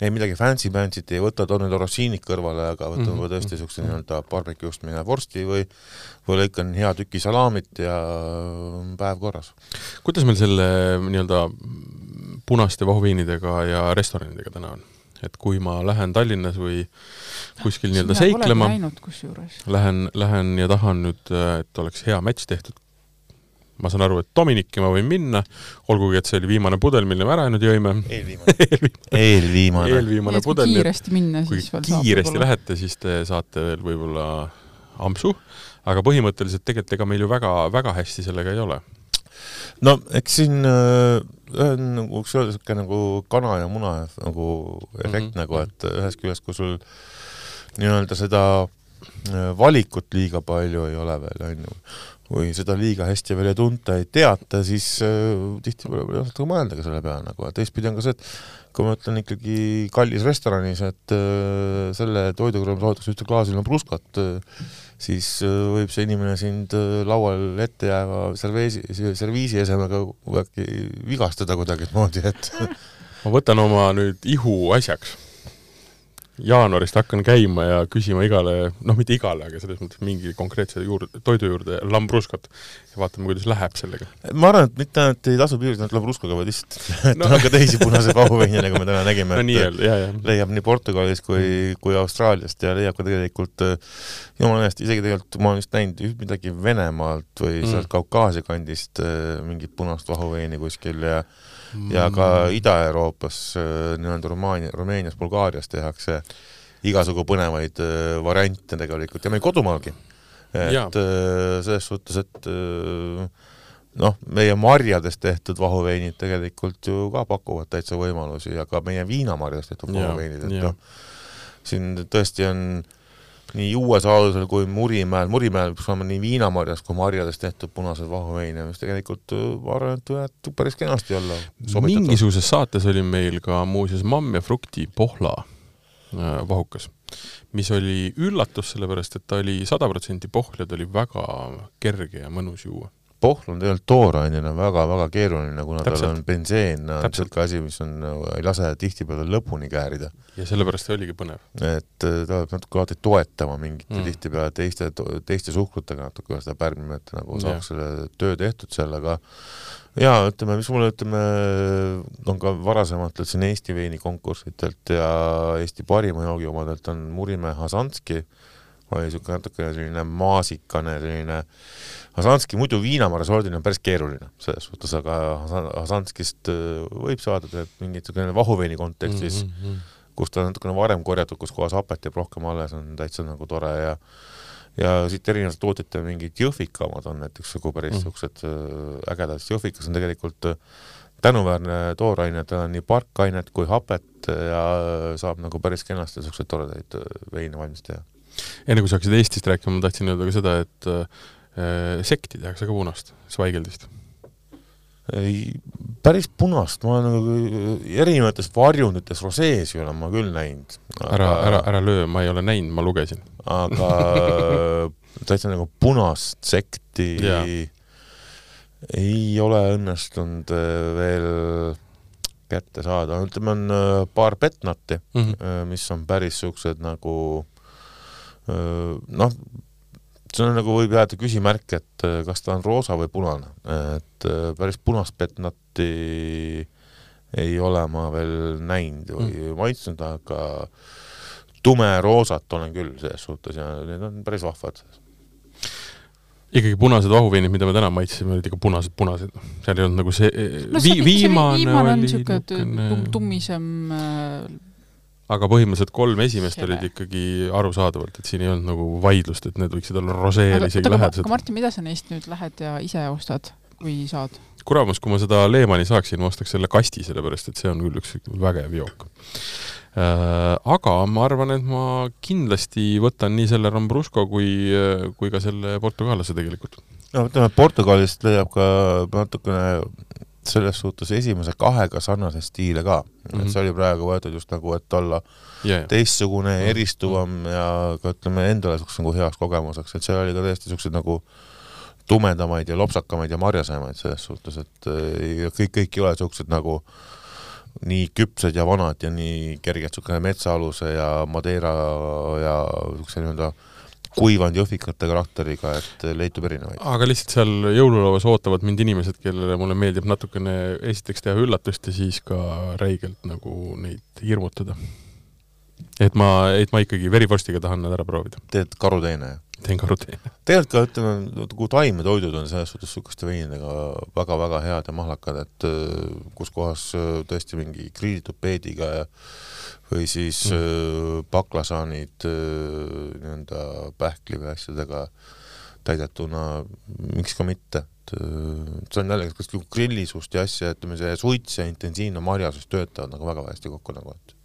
ei midagi fancy-pancy't ei võta, toon nüüd rossiinid kõrvale, aga Mhm, mm -hmm. tõesti niisuguse nii-öelda barbecue'st mine vorsti või või lõikan hea tüki salamit ja päev korras. kuidas meil selle nii-öelda punaste vahuviinidega ja restoranidega täna on? et kui ma lähen Tallinnas või kuskil nii-öelda seiklema, lähen, lähen ja tahan nüüd, et oleks hea matš tehtud, ma saan aru, et Dominiki ma võin minna, olgugi et see oli viimane pudel, mille me ära nüüd jõime eelviimane. eelviimane. eelviimane kui pudel, nii et kiiresti minna, kui siis veel saab kiiresti lähete, siis te saate veel võib-olla ampsu, aga põhimõtteliselt tegelikult ega meil ju väga, väga hästi sellega ei ole. no eks siin äh, ühe nagu öelda niisugune nagu kana ja muna nagu efekt mm -hmm. nagu, et ühest küljest, kui sul nii-öelda seda valikut liiga palju ei ole veel, on ju. Kui seda liiga hästi veel ei tunta, ei teata, siis äh, tihtipeale ei osata ka mõelda ka selle peale nagu, et teistpidi on ka see, et kui ma ütlen ikkagi kallis restoranis, et äh, selle toidu kõrval soovitakse ühte klaasi lambruskat äh,, siis äh, võib see inimene sind äh, laual ette jääva serveesi, serviisi esemega äkki vigastada kuidagimoodi, et ma võtan oma nüüd ihu asjaks jaanuarist hakkan käima ja küsima igale, noh, mitte igale, aga selles mõttes mingi konkreetse juurde, toidu juurde lambruskat ja vaatame, kuidas läheb sellega. ma arvan, et mitte ainult ei tasu piirduda ainult lambruskaga, vaid lihtsalt, no. on ka teisi punaseid vahuveine, nagu me täna nägime no,, et ja, ja. leiab nii Portugalis kui, kui Austraaliast ja leiab ka tegelikult jumala eest, isegi tegelikult ma olen just näinud midagi Venemaalt või mm. sealt Kaukaasia kandist mingit punast vahuveini kuskil ja ja ka mm. Ida-Euroopas, äh, nii-öelda Rumaania, Rumeenias, Bulgaarias tehakse igasugu põnevaid äh, variante tegelikult ja meil kodumaalgi. et ja. Äh, selles suhtes, et noh, meie marjadest tehtud vahuveinid tegelikult ju ka pakuvad täitsa võimalusi ja ka meie viinamarjadest tehtud vahuveinid, et noh, siin tõesti on nii Uue-Saarusel kui Murimäel, Murimäel peaks olema nii viinamarjast kui marjadest tehtud punased vahuveine, mis tegelikult äh, ma arvan, et võivad päris kenasti olla mingisuguses saates oli meil ka muuseas Mamm ja Frukti Pohla äh, vahukas, mis oli üllatus, sellepärast et ta oli sada protsenti pohl ja ta oli väga kerge ja mõnus juua pohlu on tegelikult toorainena väga-väga keeruline, kuna Täpselt. tal on benseen, on niisugune asi, mis on, ei lase tihtipeale lõpuni käärida. ja sellepärast see oligi põnev. et äh, ta peab natuke alati toetama mingite mm. tihtipeale teiste, teiste suhkrutega natuke seda pärmima, et nagu saaks selle töö tehtud sellega. jaa, ütleme, mis mulle, ütleme, on ka varasemalt siin Eesti veinikonkurssidelt ja Eesti parima joogi omadelt on Murimäe Hasanski, oli niisugune natuke selline maasikane, selline Hasanski muidu viinamarja sordina on päris keeruline selles suhtes, aga Hasanskist äh, võib saada mingit niisugune vahuveini kontekstis mm, -hmm. kus ta on natukene varem korjatud, kus kohas hapet jääb rohkem alles, on täitsa nagu tore ja ja siit erinevate tootjate mingid jõhvikamad on näiteks nagu päris mhm. niisugused mm. ägedad, sest jõhvikas on tegelikult äh, tänuväärne tooraine, tal on nii parkainet kui hapet ja saab nagu päris kenasti niisuguseid toredaid veine valmis teha. Enne kui sa hakkasid Eestist rääkima, ma tahtsin öelda ka seda, et Äh, sekti tehakse ka punast, svaigeldist? ei, päris punast, ma olen nagu erinevates varjundites roseesi olen ma küll näinud aga.... ära, ära, ära löö, ma ei ole näinud, ma lugesin. aga täitsa nagu punast sekti ja. ei ole õnnestunud äh, veel kätte saada, ütleme, on äh, paar petnati mm, -hmm. mis on päris siuksed nagu noh, see on nagu võib jääda küsimärk, et kas ta on roosa või punane, et päris punast petnati ei ole ma veel näinud või mm. maitsnud, aga tumeroosat olen küll selles suhtes ja need on päris vahvad. ikkagi punased vahuveinid, mida me täna maitsesime, olid ikka punased, punased, seal ei olnud nagu see no, vi, viimane, viimane oli niisugune tummisem äh, aga põhimõtteliselt kolm esimest Hele. olid ikkagi arusaadavalt, et siin ei olnud nagu vaidlust, et need võiksid olla roseel isegi lähedased. aga Martin, mida sa neist nüüd lähed ja ise ostad, kui saad? kuramus, kui ma seda Lehmani saaksin, ma ostaks selle kasti, sellepärast et see on küll üks vägev jook äh,. Aga ma arvan, et ma kindlasti võtan nii selle Rambrusco kui, kui ka selle portugallase tegelikult. no ütleme, Portugalist leiab ka natukene selles suhtes esimese kahega sarnaseid stiile ka mm, -hmm. et mhm. see oli praegu võetud just nagu, et olla yeah. teistsugune mm, -hmm. eristuvam mhm. ja ka ütleme endale niisuguseks nagu heaks kogemuseks, et seal oli ka täiesti niisuguseid nagu tumedamaid ja lopsakamaid ja marjasemaid selles suhtes, et ja kõik, kõik ei ole niisugused nagu nii küpsed ja vanad ja nii kerged, niisugune metsaaluse ja Madeira ja niisuguse nii-öelda kuivanud jõhvikate karakteriga, et leitub erinevaid. aga lihtsalt seal jõululauas ootavad mind inimesed, kellele mulle meeldib natukene esiteks teha üllatust ja siis ka räigelt nagu neid hirmutada. et ma, et ma ikkagi verivorstiga tahan nad ära proovida. teed karuteene, teen karuteene. tegelikult ka ütleme, kui taimetoidud on selles suhtes niisuguste veinidega väga-väga head ja mahlakad, et kus kohas tõesti mingi grillitud peediga ja või siis mm. baklasaanid äh, nii-öelda pähkli või asjadega täidetuna, miks ka mitte, et see on jällegi kas grillisust ja asja, ütleme see suits ja intensiivne marjasus töötavad nagu väga hästi kokku nagu, et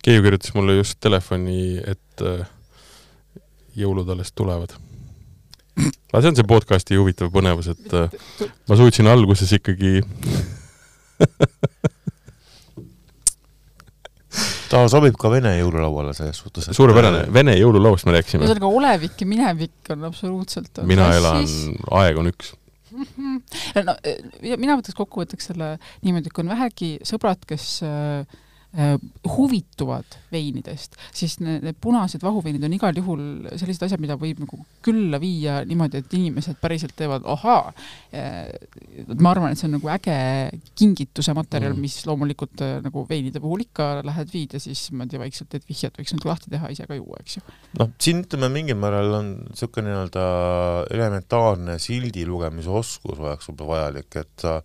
Keiu kirjutas mulle just telefoni, et jõulud alles tulevad. aga see on see podcasti huvitav põnevus, et ma suutsin alguses ikkagi ta sobib ka Vene jõululauale selles suhtes. suurepärane, Vene jõululauast me rääkisime. ühesõnaga olevik ja minevik on absoluutselt on mina elan, aeg on üks no mina võtaks kokkuvõtteks selle niimoodi, et kui on vähegi sõbrad, kes äh, Äh, huvituvad veinidest, siis need, need punased vahuveinid on igal juhul sellised asjad, mida võib nagu külla viia niimoodi, et inimesed päriselt teevad ahaa. Äh, ma arvan, et see on nagu äge kingituse materjal mm., mis loomulikult äh, nagu veinide puhul ikka lähed viid ja siis tea, vaikselt teed vihjet, võiks nüüd lahti teha, ise ka juua, eks ju. noh, siin ütleme mingil määral on niisugune nii-öelda elementaarne sildi lugemise oskus oleks võib-olla vajalik, et sa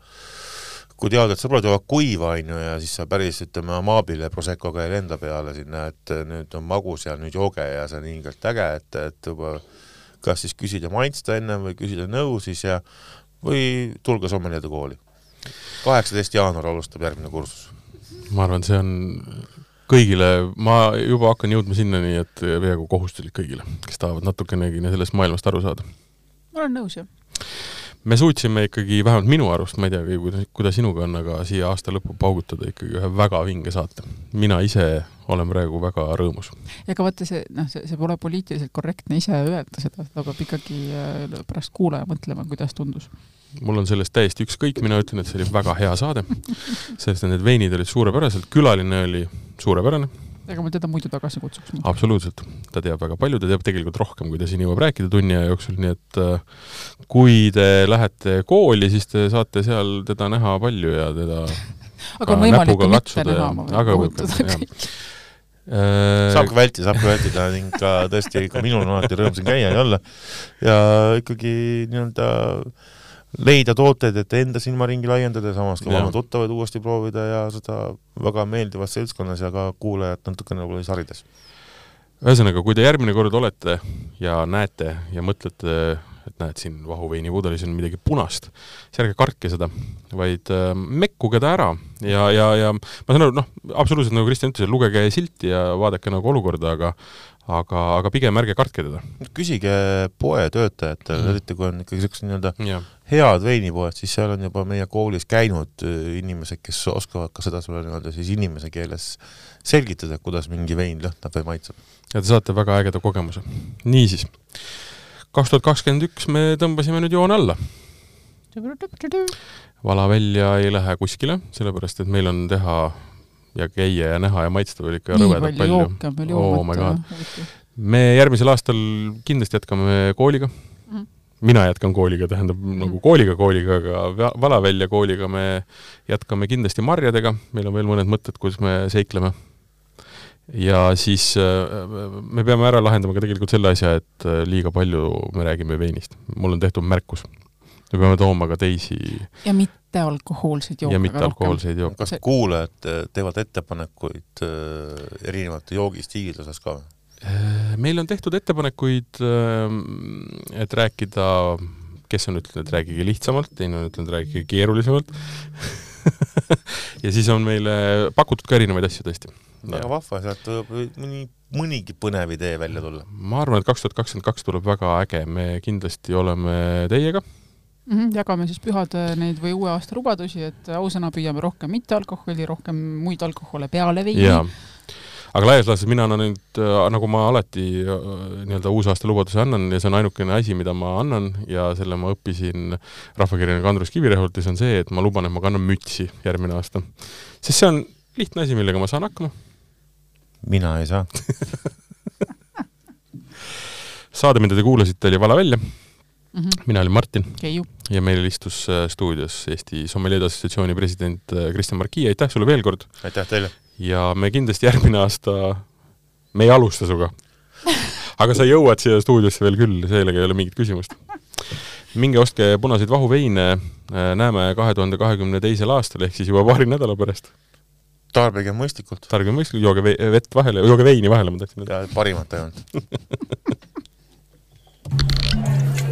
kui tead, et sõbrad joovad kuiva, on ju, ja siis sa päris, ütleme, Amabile Proseccoga ei lenda peale sinna, et nüüd on magus ja nüüd jooge ja see on ilgelt äge, et, et juba kas siis küsida maitsta ennem või küsida nõu siis ja või tulge sommeljeede kooli. kaheksateist jaanuar alustab järgmine kursus. ma arvan, see on kõigile, ma juba hakkan jõudma sinnani, et peaaegu kohustuslik kõigile, kes tahavad natukenegi sellest maailmast aru saada. ma olen nõus, jah me suutsime ikkagi, vähemalt minu arust, ma ei tea, kuidas, kuidas sinuga on, aga siia aasta lõppu paugutada ikkagi ühe väga vinge saate. mina ise olen praegu väga rõõmus. ja aga vaata see, noh, see, see pole poliitiliselt korrektne ise öelda seda, ta peab ikkagi äh, pärast kuulaja mõtlema, kuidas tundus. mul on sellest täiesti ükskõik, mina ütlen, et see oli väga hea saade, sest need veinid olid suurepärased, külaline oli suurepärane ega ma teda muidu tagasi kutsuks. absoluutselt, ta teab väga palju, ta teab tegelikult rohkem, kui ta siin jõuab rääkida tunni aja jooksul, nii et äh, kui te lähete kooli, siis te saate seal teda näha palju ja teda aga on võimalik ka mitte näha, ma võin rõhutada kõiki saab ka vältida, saab ka vältida ning ka tõesti, ka minul on alati rõõm siin käia ja olla. Ja ikkagi nii-öelda leida tooteid, et enda silmaringi laiendada ja samas ka vanu tuttavaid uuesti proovida ja seda väga meeldivas seltskonnas ja ka kuulajat natukene võib-olla siis harides. ühesõnaga, kui te järgmine kord olete ja näete ja mõtlete, et näed, siin vahuveini pudelis on midagi punast, siis ärge kartke seda, vaid äh, mekkuge ta ära ja, ja, ja ma saan aru, noh, absoluutselt nagu Kristjan ütles, lugege silti ja vaadake nagu olukorda, aga aga, aga pigem ärge kartke teda. küsige poetöötajatele mm., eriti kui on ikkagi niisugused nii-öelda head veinipoed, siis seal on juba meie koolis käinud äh, inimesed, kes oskavad ka seda sulle nii-öelda siis inimese keeles selgitada, kuidas mingi vein lõhnab või maitseb. ja te saate väga ägeda kogemuse. niisiis, kaks tuhat kakskümmend üks me tõmbasime nüüd joone alla. vala välja ei lähe kuskile, sellepärast et meil on teha ja käia ja näha ja maitsta veel ikka rõvedalt palju. jooke on veel joomata oh,. me järgmisel aastal kindlasti jätkame kooliga. Mina jätkan kooliga, tähendab mm -hmm. nagu kooliga kooliga, aga Valavälja kooliga me jätkame kindlasti marjadega, meil on veel mõned mõtted, kuidas me seikleme. ja siis äh, me peame ära lahendama ka tegelikult selle asja, et äh, liiga palju me räägime veinist. mul on tehtud märkus me peame tooma ka teisi ja mittealkohoolseid jooke. ja mittealkohoolseid jooke. kas kuulajad äh, teevad ettepanekuid erinevate joogistiilide osas ka või? Äh, meil on tehtud ettepanekuid, et rääkida, kes on ütelnud, et rääkige lihtsamalt, teine on ütelnud, rääkige keerulisemalt ja siis on meile pakutud ka erinevaid asju tõesti. väga vahva, sealt võib mõni, mõnigi põnev idee välja tulla. ma arvan, et kaks tuhat kakskümmend kaks tuleb väga äge, me kindlasti oleme teiega mm. -hmm, jagame siis pühade neid või uue aasta lubadusi, et ausõna püüame rohkem mittealkoholi, rohkem muid alkohole peale veini. Aga laias laastus mina annan nüüd, äh, nagu ma alati äh, nii-öelda uusaasta lubaduse annan ja see on ainukene asi, mida ma annan ja selle ma õppisin rahvakirjanik Andrus Kivirehult ja see on see, et ma luban, et ma kannan mütsi järgmine aasta. sest see on lihtne asi, millega ma saan hakkama. mina ei saa saade, mida te kuulasite, oli Vala välja mm. -hmm. mina olin Martin. Keiu. ja meil istus äh, stuudios Eesti Sommeljeede Assotsiatsiooni president Kristjan Marki, aitäh sulle veel kord! aitäh teile! Ja me kindlasti järgmine aasta, me ei alusta sinuga aga sa jõuad siia stuudiosse veel küll, sellega ei ole mingit küsimust. minge ostke punaseid vahuveine, äh, näeme kahe tuhande kahekümne teisel aastal, ehk siis juba paari nädala pärast. tarbige mõistlikult. tarbige mõistlikult, jooge vett vahele, jooge veini vahele, ma tahtsin öelda. parimat ainult